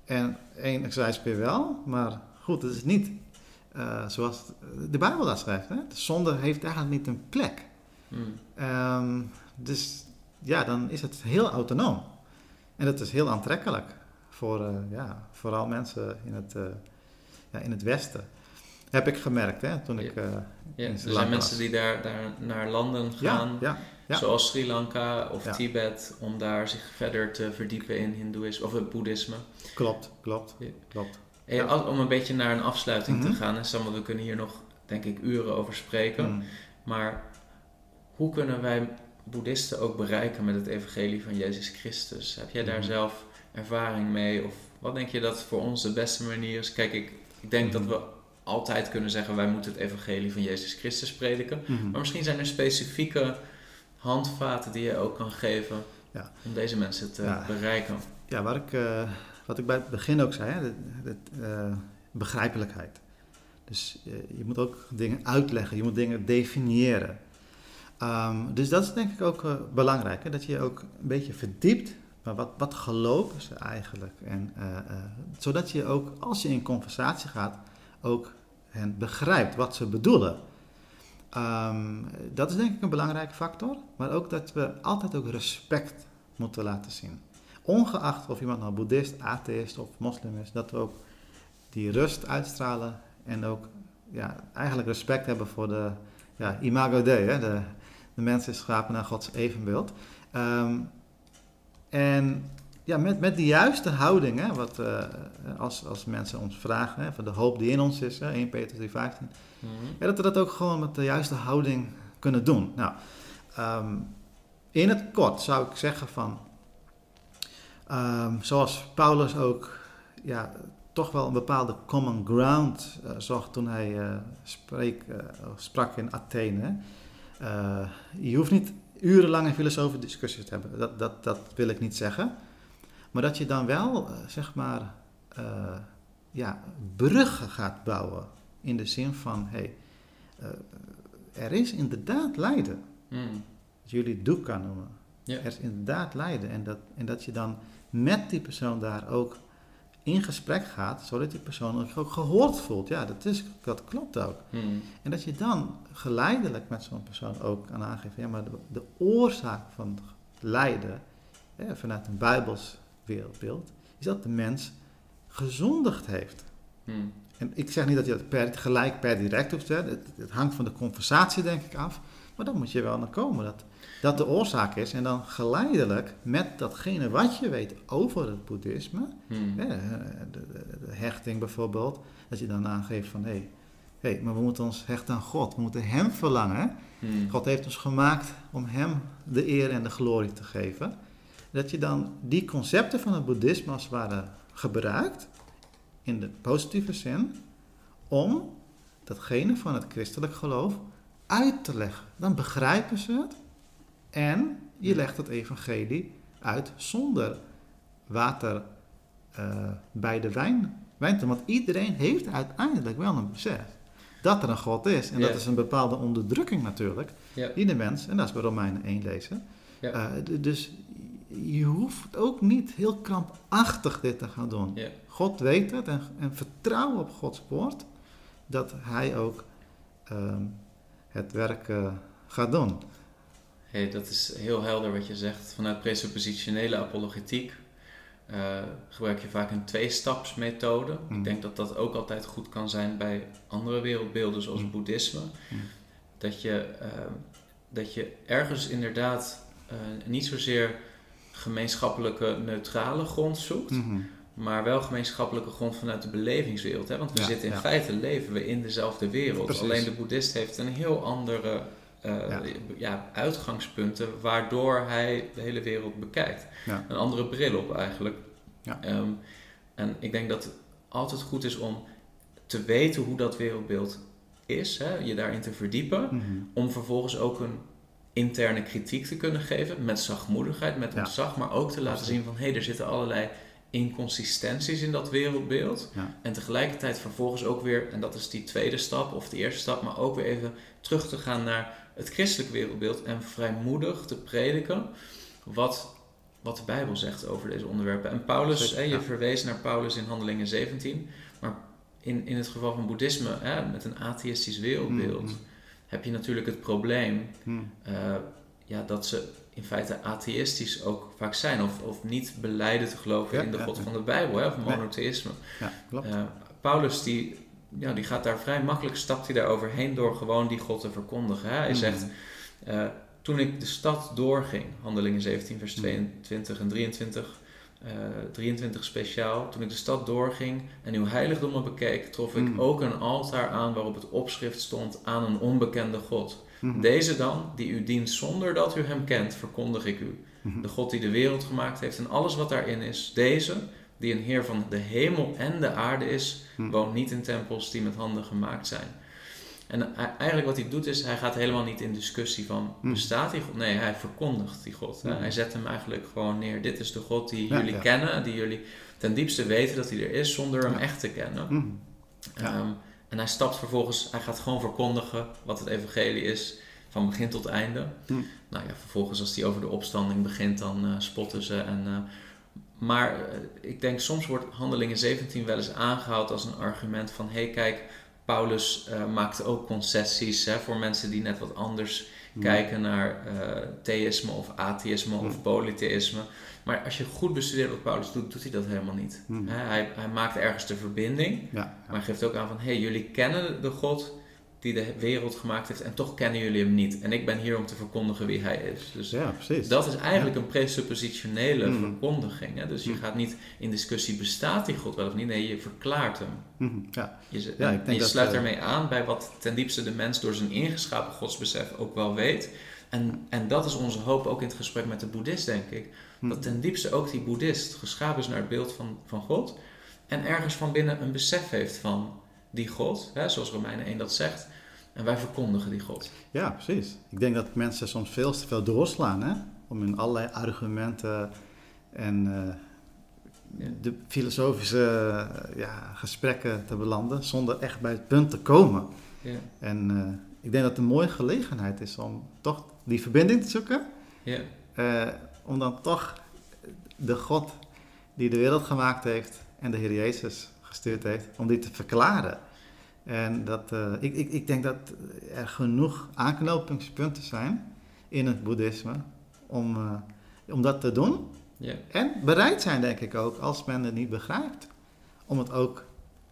En enerzijds weer wel, maar goed, het is niet uh, zoals de Bijbel dat schrijft. Hè? De zonde heeft eigenlijk niet een plek. Hmm. Um, dus ja, dan is het heel autonoom. En dat is heel aantrekkelijk voor uh, ja, vooral mensen in het, uh, ja, in het Westen. Heb ik gemerkt hè, toen ik. Uh, ja, er zijn mensen die daar, daar naar landen gaan, ja, ja, zoals Sri Lanka of Tibet, om daar zich verder te verdiepen in Hindoeïsme of het Boeddhisme. Klopt, klopt, klopt. Om een beetje naar een afsluiting mm -hmm. te gaan, en Samuel, we kunnen hier nog, denk ik, uren over spreken. Mm. Maar hoe kunnen wij boeddhisten ook bereiken met het evangelie van Jezus Christus? Heb jij daar mm. zelf ervaring mee? Of wat denk je dat voor ons de beste manier is? Kijk, ik, ik denk dat we altijd kunnen zeggen wij moeten het evangelie van Jezus Christus prediken. Maar misschien zijn er specifieke handvaten die je ook kan geven ja. om deze mensen te bereiken. Ja, waar ik, uh, wat ik bij het begin ook zei, hè, de, uh, begrijpelijkheid. Dus uh, je moet ook dingen uitleggen, je moet dingen definiëren. Um, dus dat is denk ik ook belangrijk, hè, dat je ook een beetje verdiept maar wat, wat geloven ze eigenlijk? En, uh, uh, zodat je ook, als je in conversatie gaat, ook hen begrijpt wat ze bedoelen. Um, dat is denk ik een belangrijke factor. Maar ook dat we altijd ook respect moeten laten zien. Ongeacht of iemand nou boeddhist, atheïst of moslim is, dat we ook die rust uitstralen en ook ja, eigenlijk respect hebben voor de ja, imago Dei. Hè? De, de mens is geschapen naar Gods evenbeeld. Um, en ja, met, met de juiste houding, hè, wat, uh, als, als mensen ons vragen, hè, van de hoop die in ons is, hè, 1 Peter 3, 15, mm -hmm. ja, dat we dat ook gewoon met de juiste houding kunnen doen. Nou, um, in het kort zou ik zeggen van, um, zoals Paulus ook ja, toch wel een bepaalde common ground uh, zocht toen hij uh, spreek, sprak in Athene. je hoeft niet urenlange filosofische discussies te hebben. Dat, dat, dat wil ik niet zeggen. Maar dat je dan wel, uh, zeg maar, uh, ja, bruggen gaat bouwen. In de zin van, hé, hey, uh, er is inderdaad lijden. Mm. Dat jullie doek kan noemen. Er is inderdaad lijden. En dat, en dat je dan met die persoon daar ook in gesprek gaat, zodat die persoon ook gehoord voelt. Ja, dat, is, dat klopt ook. Hmm. En dat je dan geleidelijk met zo'n persoon ook kan aangeven, ja, maar de, de oorzaak van lijden, hè, vanuit een Bijbels wereldbeeld, is dat de mens gezondigd heeft. Hmm. En ik zeg niet dat je dat per, gelijk per direct hoeft te het, het hangt van de conversatie denk ik af, maar dan moet je wel naar komen. Dat, dat de oorzaak is. En dan geleidelijk met datgene wat je weet over het boeddhisme, hmm. hè, de, de, hechting bijvoorbeeld, dat je dan aangeeft van hé, hey, hey, maar we moeten ons hechten aan God. We moeten Hem verlangen. Hmm. God heeft ons gemaakt om Hem de eer en de glorie te geven. Dat je dan die concepten van het boeddhisme als het ware gebruikt, in de positieve zin, om datgene van het christelijk geloof uit te leggen. Dan begrijpen ze het en je legt het evangelie uit zonder water uh, bij de wijn, wijn. Want iedereen heeft uiteindelijk wel een besef dat er een God is. En dat is een bepaalde onderdrukking natuurlijk. Yeah. Die de mens, en dat is bij Romeinen 1 lezen. Uh, dus je hoeft ook niet heel krampachtig dit te gaan doen. God weet het en, en vertrouw op Gods woord dat Hij ook uh, het werk uh, gaat doen. Hey, dat is heel helder wat je zegt. Vanuit presuppositionele apologetiek uh, gebruik je vaak een tweestapsmethode. Mm. Ik denk dat dat ook altijd goed kan zijn bij andere wereldbeelden zoals mm. boeddhisme. Mm. Dat, je, uh, dat je ergens inderdaad uh, niet zozeer gemeenschappelijke neutrale grond zoekt, -hmm. maar wel gemeenschappelijke grond vanuit de belevingswereld. Hè? Want we ja, zitten in ja. feite leven we in dezelfde wereld. Precies. Alleen de boeddhist heeft een heel andere uh, ja. ja. uitgangspunten waardoor hij de hele wereld bekijkt. Een andere bril op eigenlijk. Um, en ik denk dat het altijd goed is om te weten hoe dat wereldbeeld is, hè, je daarin te verdiepen, mm -hmm. om vervolgens ook een interne kritiek te kunnen geven met zachtmoedigheid, met ontzag, maar ook te laten zien van hé, hey, er zitten allerlei inconsistenties in dat wereldbeeld. Ja. En tegelijkertijd vervolgens ook weer, en dat is die tweede stap of de eerste stap, maar ook weer even terug te gaan naar het christelijk wereldbeeld en vrijmoedig te prediken wat, wat de Bijbel zegt over deze onderwerpen. En Paulus, hè, je ja. verwees naar Paulus in Handelingen 17, maar in, in het geval van boeddhisme, hè, met een atheïstisch wereldbeeld, Mhm. Heb je natuurlijk het probleem Hm. eh, ja, dat ze in feite atheïstisch ook vaak zijn. Of, of niet beleiden te geloven Ja, in de ja, God ja. van de Bijbel, hè, of monotheïsme. Klopt. Eh, Paulus die, ja, die gaat daar vrij makkelijk, stapt hij daar overheen door gewoon die God te verkondigen. Hè? Hij Mhm. zegt, eh, toen ik de stad doorging, handelingen 17 vers Mhm. 22 en 23, eh, 23 speciaal. Toen ik de stad doorging en uw heiligdommen bekeek, trof ik Mhm. ook een altaar aan waarop het opschrift stond aan een onbekende God. Mhm. Deze dan, die u dient zonder dat u hem kent, verkondig ik u. Mhm. De God die de wereld gemaakt heeft en alles wat daarin is. Deze, die een Heer van de hemel en de aarde is, Mhm. woont niet in tempels die met handen gemaakt zijn. En eigenlijk wat hij doet is, hij gaat helemaal niet in discussie van, Mhm. bestaat die God? Nee, hij verkondigt die God. Mhm. Hij zet hem eigenlijk gewoon neer. Dit is de God die Ja, jullie ja. kennen, die jullie ten diepste weten dat hij er is, zonder hem echt te kennen. Ja. Ehm, en hij stapt vervolgens, hij gaat gewoon verkondigen wat het evangelie is, van begin tot einde. Hm. Nou ja, vervolgens als hij over de opstanding begint, dan eh, spotten ze. En, eh, maar eh, ik denk soms wordt Handelingen 17 wel eens aangehaald als een argument van... hé hey, kijk, Paulus eh, maakte ook concessies hè, voor mensen die net wat anders Mhm. kijken naar eh, theïsme of atheïsme of Hm. polytheïsme. Maar als je goed bestudeert wat Paulus doet, doet hij dat helemaal niet. Hè, hij, hij maakt ergens de verbinding... Ja. Maar geeft ook aan van, hé, hey, jullie kennen de God die de wereld gemaakt heeft en toch kennen jullie hem niet. En ik ben hier om te verkondigen wie hij is. Dus ja, precies. dat is eigenlijk een presuppositionele Mm. verkondiging. Hè? Dus je Mm. gaat niet in discussie, bestaat die God wel of niet? Nee, je verklaart hem. Mhm. Ja. Je, Ja, ik en denk je dat, sluit eh, daarmee aan bij wat ten diepste de mens door zijn ingeschapen godsbesef ook wel weet. En, en dat is onze hoop ook in het gesprek met de boeddhist, denk ik. Mhm. Dat ten diepste ook die boeddhist geschapen is naar het beeld van, van God. En ergens van binnen een besef heeft van die God. Hè, zoals Romeinen 1 dat zegt. En wij verkondigen die God. Ja, precies. Ik denk dat mensen soms veel te veel doorslaan, hè? Om in allerlei argumenten en eh, Ja. de filosofische ja, gesprekken te belanden, zonder echt bij het punt te komen. Ja, En eh, ik denk dat het een mooie gelegenheid is om toch die verbinding te zoeken, ja, eh, om dan toch de God die de wereld gemaakt heeft en de Heer Jezus gestuurd heeft, om die te verklaren. En dat, eh, ik, ik, ik denk dat er genoeg aanknopingspunten zijn in het boeddhisme om, eh, om dat te doen. ja, En bereid zijn, denk ik ook, als men het niet begrijpt, om het ook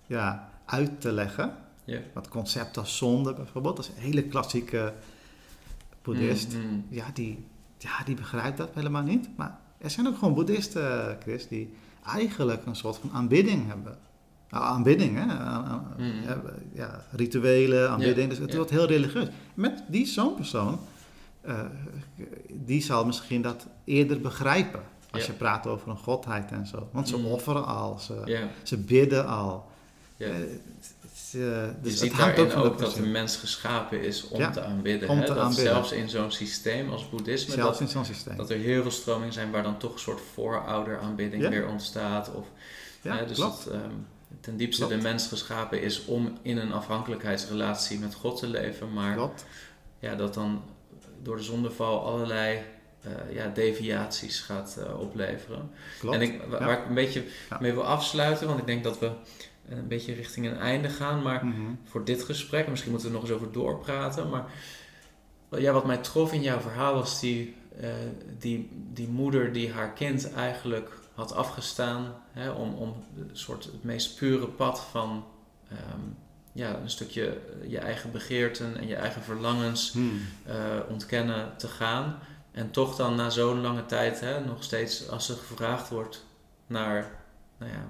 ja, uit te leggen. ja. Het concept als zonde bijvoorbeeld, dat is een hele klassieke boeddhist. Mm, mm. Ja, die, ja, die begrijpt dat helemaal niet. Maar er zijn ook gewoon boeddhisten, Chris, die eigenlijk een soort van aanbidding hebben. Nou, aanbidding, hè? Aan- aan- Mm. ja, rituelen, aanbidding. dus het wordt heel religieus. Met die zo'n persoon, eh, die zal misschien dat eerder begrijpen. Als je praat over een godheid en zo. Want ze Mm. offeren al, ze, bidden al. Eh, Je dus het ziet daarin de ook dat de mens geschapen is om Ja, te aanbidden. om hè? te dat aanbidden. zelfs in zo'n systeem als boeddhisme, Zelfs dat, in zo'n systeem. dat er heel veel stromingen zijn waar dan toch een soort voorouderaanbidding Ja. weer ontstaat. Of, ja, hè, dus klopt. dat ehm, ten diepste Klopt. de mens geschapen is om in een afhankelijkheidsrelatie met God te leven. Maar klopt. ja, dat dan door de zondeval allerlei eh, ja, deviaties gaat eh, opleveren. klopt. En ik, Ja. waar ik een beetje Ja. mee wil afsluiten, want ik denk dat we een beetje richting een einde gaan. Maar Mhm. voor dit gesprek, en misschien moeten we er nog eens over doorpraten. Maar ja, wat mij trof in jouw verhaal was die, eh, die, die moeder die haar kind eigenlijk had afgestaan hè, om, om een soort het meest pure pad van ehm, ja, een stukje eh, je eigen begeerten en je eigen verlangens Hmm. eh, ontkennen te gaan. En toch dan na zo'n lange tijd, hè, nog steeds als ze gevraagd wordt naar nou ja,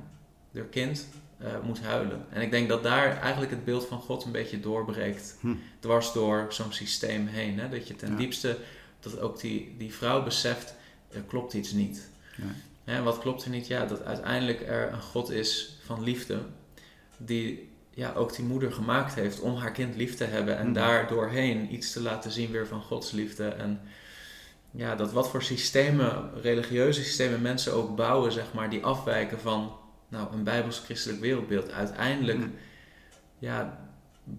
haar kind, eh, moet huilen. En ik denk dat daar eigenlijk het beeld van God een beetje doorbreekt. Hm. Dwars door zo'n systeem heen. Hè? Dat je ten Ja. diepste, dat ook die, die vrouw beseft, er klopt iets niet. Nee. En wat klopt er niet? Ja, dat uiteindelijk er een God is van liefde. Die ja, ook die moeder gemaakt heeft om haar kind lief te hebben. En Mhm. daar doorheen iets te laten zien weer van Gods liefde. En ja, dat wat voor systemen, religieuze systemen mensen ook bouwen, zeg maar, die afwijken van nou, een bijbels-christelijk wereldbeeld. Uiteindelijk Mm. ja,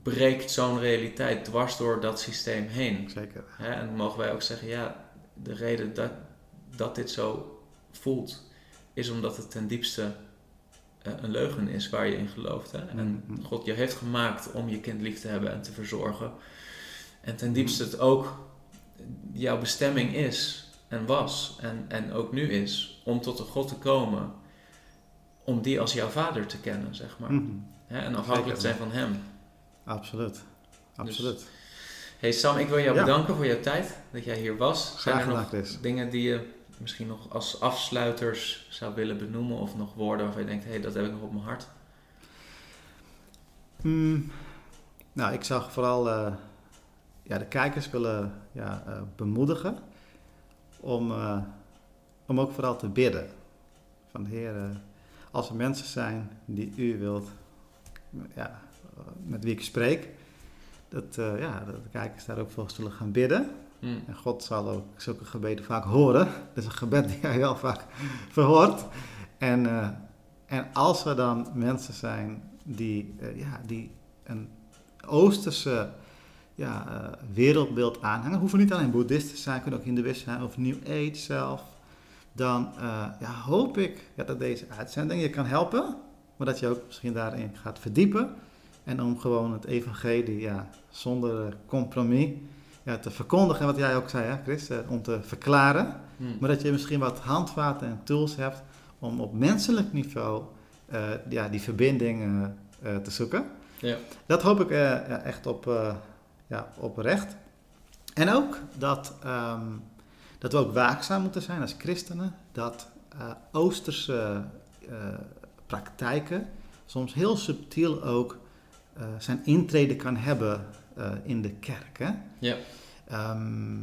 breekt zo'n realiteit dwars door dat systeem heen. Zeker. Hè? En mogen wij ook zeggen, ja, de reden dat, dat dit zo voelt, is omdat het ten diepste eh, een leugen is waar je in gelooft. Hè? En Mhm. God je heeft gemaakt om je kind lief te hebben en te verzorgen. En ten diepste het ook jouw bestemming is en was en, en ook nu is om tot een God te komen, om die als jouw vader te kennen, zeg maar. Mhm. Hè? En afhankelijk te zijn van hem. Absoluut. Absoluut. Hey Sam, ik wil jou Ja. bedanken voor jouw tijd, dat jij hier was. Zijn Graag gedaan, Chris. dingen die je misschien nog als afsluiters zou willen benoemen of nog woorden waarvan je denkt, hé, hey, dat heb ik nog op mijn hart? Mm, nou, ik zou vooral eh, ja, de kijkers willen ja, eh, bemoedigen om, eh, om ook vooral te bidden. Van Heer, als er mensen zijn die u wilt, ja, met wie ik spreek, dat, ja, dat de kijkers daar ook voor zullen gaan bidden. Hm. En God zal ook zulke gebeden vaak horen. Dat is een gebed die hij wel vaak verhoort. En, eh, en als er dan mensen zijn die, eh, ja, die een Oosterse ja, eh, wereldbeeld aanhangen, hoeven niet alleen boeddhisten te zijn, kunnen ook hindoeïsten zijn of New Age zelf, dan ja, hoop ik ja, dat deze uitzending je kan helpen, maar dat je ook misschien daarin gaat verdiepen. En om gewoon het evangelie ja, zonder compromis ja, te verkondigen. En wat jij ook zei, hè, Chris, eh, om te verklaren. Hm. Maar dat je misschien wat handvaten en tools hebt om op menselijk niveau eh, ja, die verbinding eh, te zoeken. Ja. Dat hoop ik ja, echt op, ja, oprecht. En ook dat, ehm, dat we ook waakzaam moeten zijn als christenen. Dat Oosterse praktijken soms heel subtiel ook zijn intrede kan hebben in de kerk. Hè? Ja. Ehm,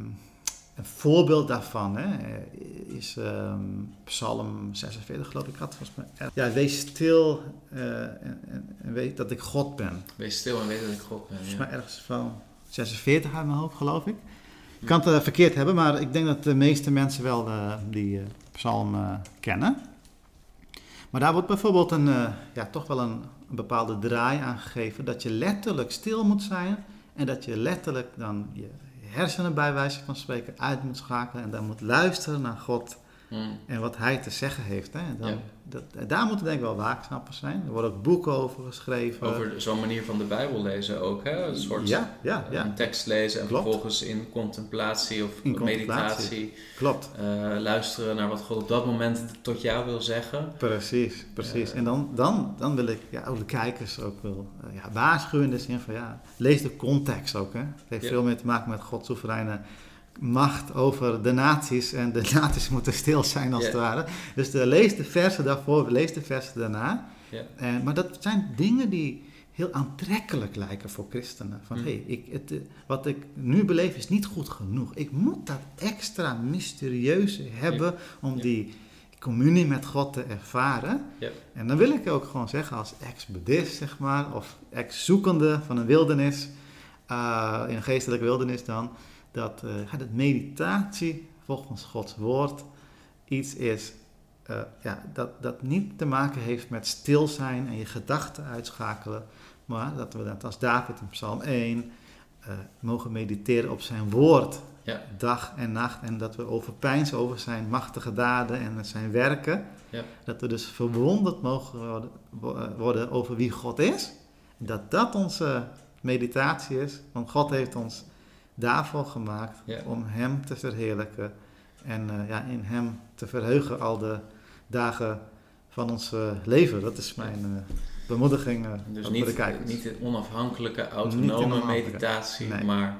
een voorbeeld daarvan hè, is ehm, Psalm 46, geloof ik. Had volgens mij. Ja, wees stil eh, en, en, en weet dat ik God ben. Wees stil en weet dat ik God ben. Volgens Ja. mij ergens van 46 uit mijn hoofd, geloof ik. Ik kan het eh, verkeerd hebben, maar ik denk dat de meeste mensen wel eh, die psalm kennen. Maar daar wordt bijvoorbeeld een, ja, toch wel een, een bepaalde draai aan gegeven. Dat je letterlijk stil moet zijn en dat je letterlijk dan je hersenen bij wijze van spreken uit moet schakelen. En dan moet luisteren naar God Hm. en wat hij te zeggen heeft. Hè. Dan, Ja. Dat, daar moeten denk ik wel waakzaam voor zijn. Er worden ook boeken over geschreven. Over zo'n manier van de Bijbel lezen ook, hè? Een soort ja, ja, ja. een tekst lezen en Klopt. vervolgens in contemplatie of In meditatie. Klopt. eh, luisteren naar wat God op dat moment tot jou wil zeggen. Precies, precies. Ja. En dan, dan, dan wil ik ja, ook de kijkers ook wel eh, ja, waarschuwen in de zin van ja, lees de context ook. Hè. Het heeft veel meer te maken met Gods soevereine macht over de naties. En de naties moeten stil zijn als het ware. Dus de, lees de versen daarvoor, lees de versen daarna. En, maar dat zijn dingen die heel aantrekkelijk lijken voor christenen. Van Mm. ik, het, eh, wat ik nu beleef is niet goed genoeg. Ik moet dat extra mysterieuze hebben om Ja. die communie met God te ervaren. Ja. En dan wil ik ook gewoon zeggen, als ex-buddhist zeg maar, of ex-zoekende van een wildernis, eh, in een geestelijke wildernis dan, dat, dat meditatie volgens Gods woord iets is eh, ja, dat, dat niet te maken heeft met stil zijn en je gedachten uitschakelen, maar dat we dat als David in Psalm 1 eh, mogen mediteren op zijn woord, Ja. dag en nacht, en dat we overpijnsen over zijn machtige daden en zijn werken. Ja. Dat we dus verwonderd mogen worden, wo- worden over wie God is. Dat dat onze meditatie is, want God heeft ons daarvoor gemaakt Ja. om Hem te verheerlijken en eh, ja, in Hem te verheugen al de dagen van ons eh, leven. Dat is mijn eh, bemoediging Dus ook voor de niet, kijkers. niet onafhankelijke, Niet autonome meditatie, Nee. maar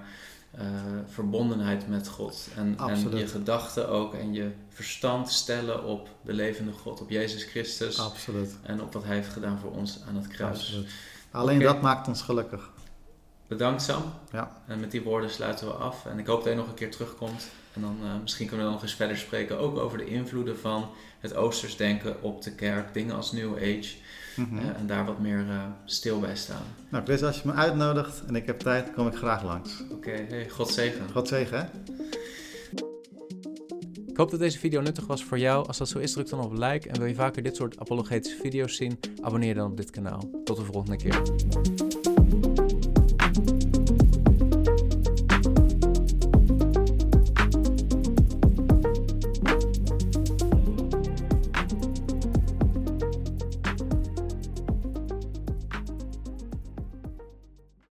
verbondenheid met God. En, en je gedachten ook en je verstand stellen op de levende God, op Jezus Christus. Absoluut. En op wat Hij heeft gedaan voor ons aan het kruis. Absoluut. Alleen dat maakt ons gelukkig. Bedankt Sam. Ja. En met die woorden sluiten we af. En ik hoop dat je nog een keer terugkomt. En dan eh, misschien kunnen we nog eens verder spreken. Ook over de invloeden van het Oosters denken op de kerk. Dingen als New Age. Mhm. eh, en daar wat meer eh, stil bij staan. Nou Chris, als je me uitnodigt en ik heb tijd, kom ik graag langs. Oké, hey, God zegen. God zegen hè? Ik hoop dat deze video nuttig was voor jou. Als dat zo is, druk dan op like. En wil je vaker dit soort apologetische video's zien, abonneer dan op dit kanaal. Tot de volgende keer.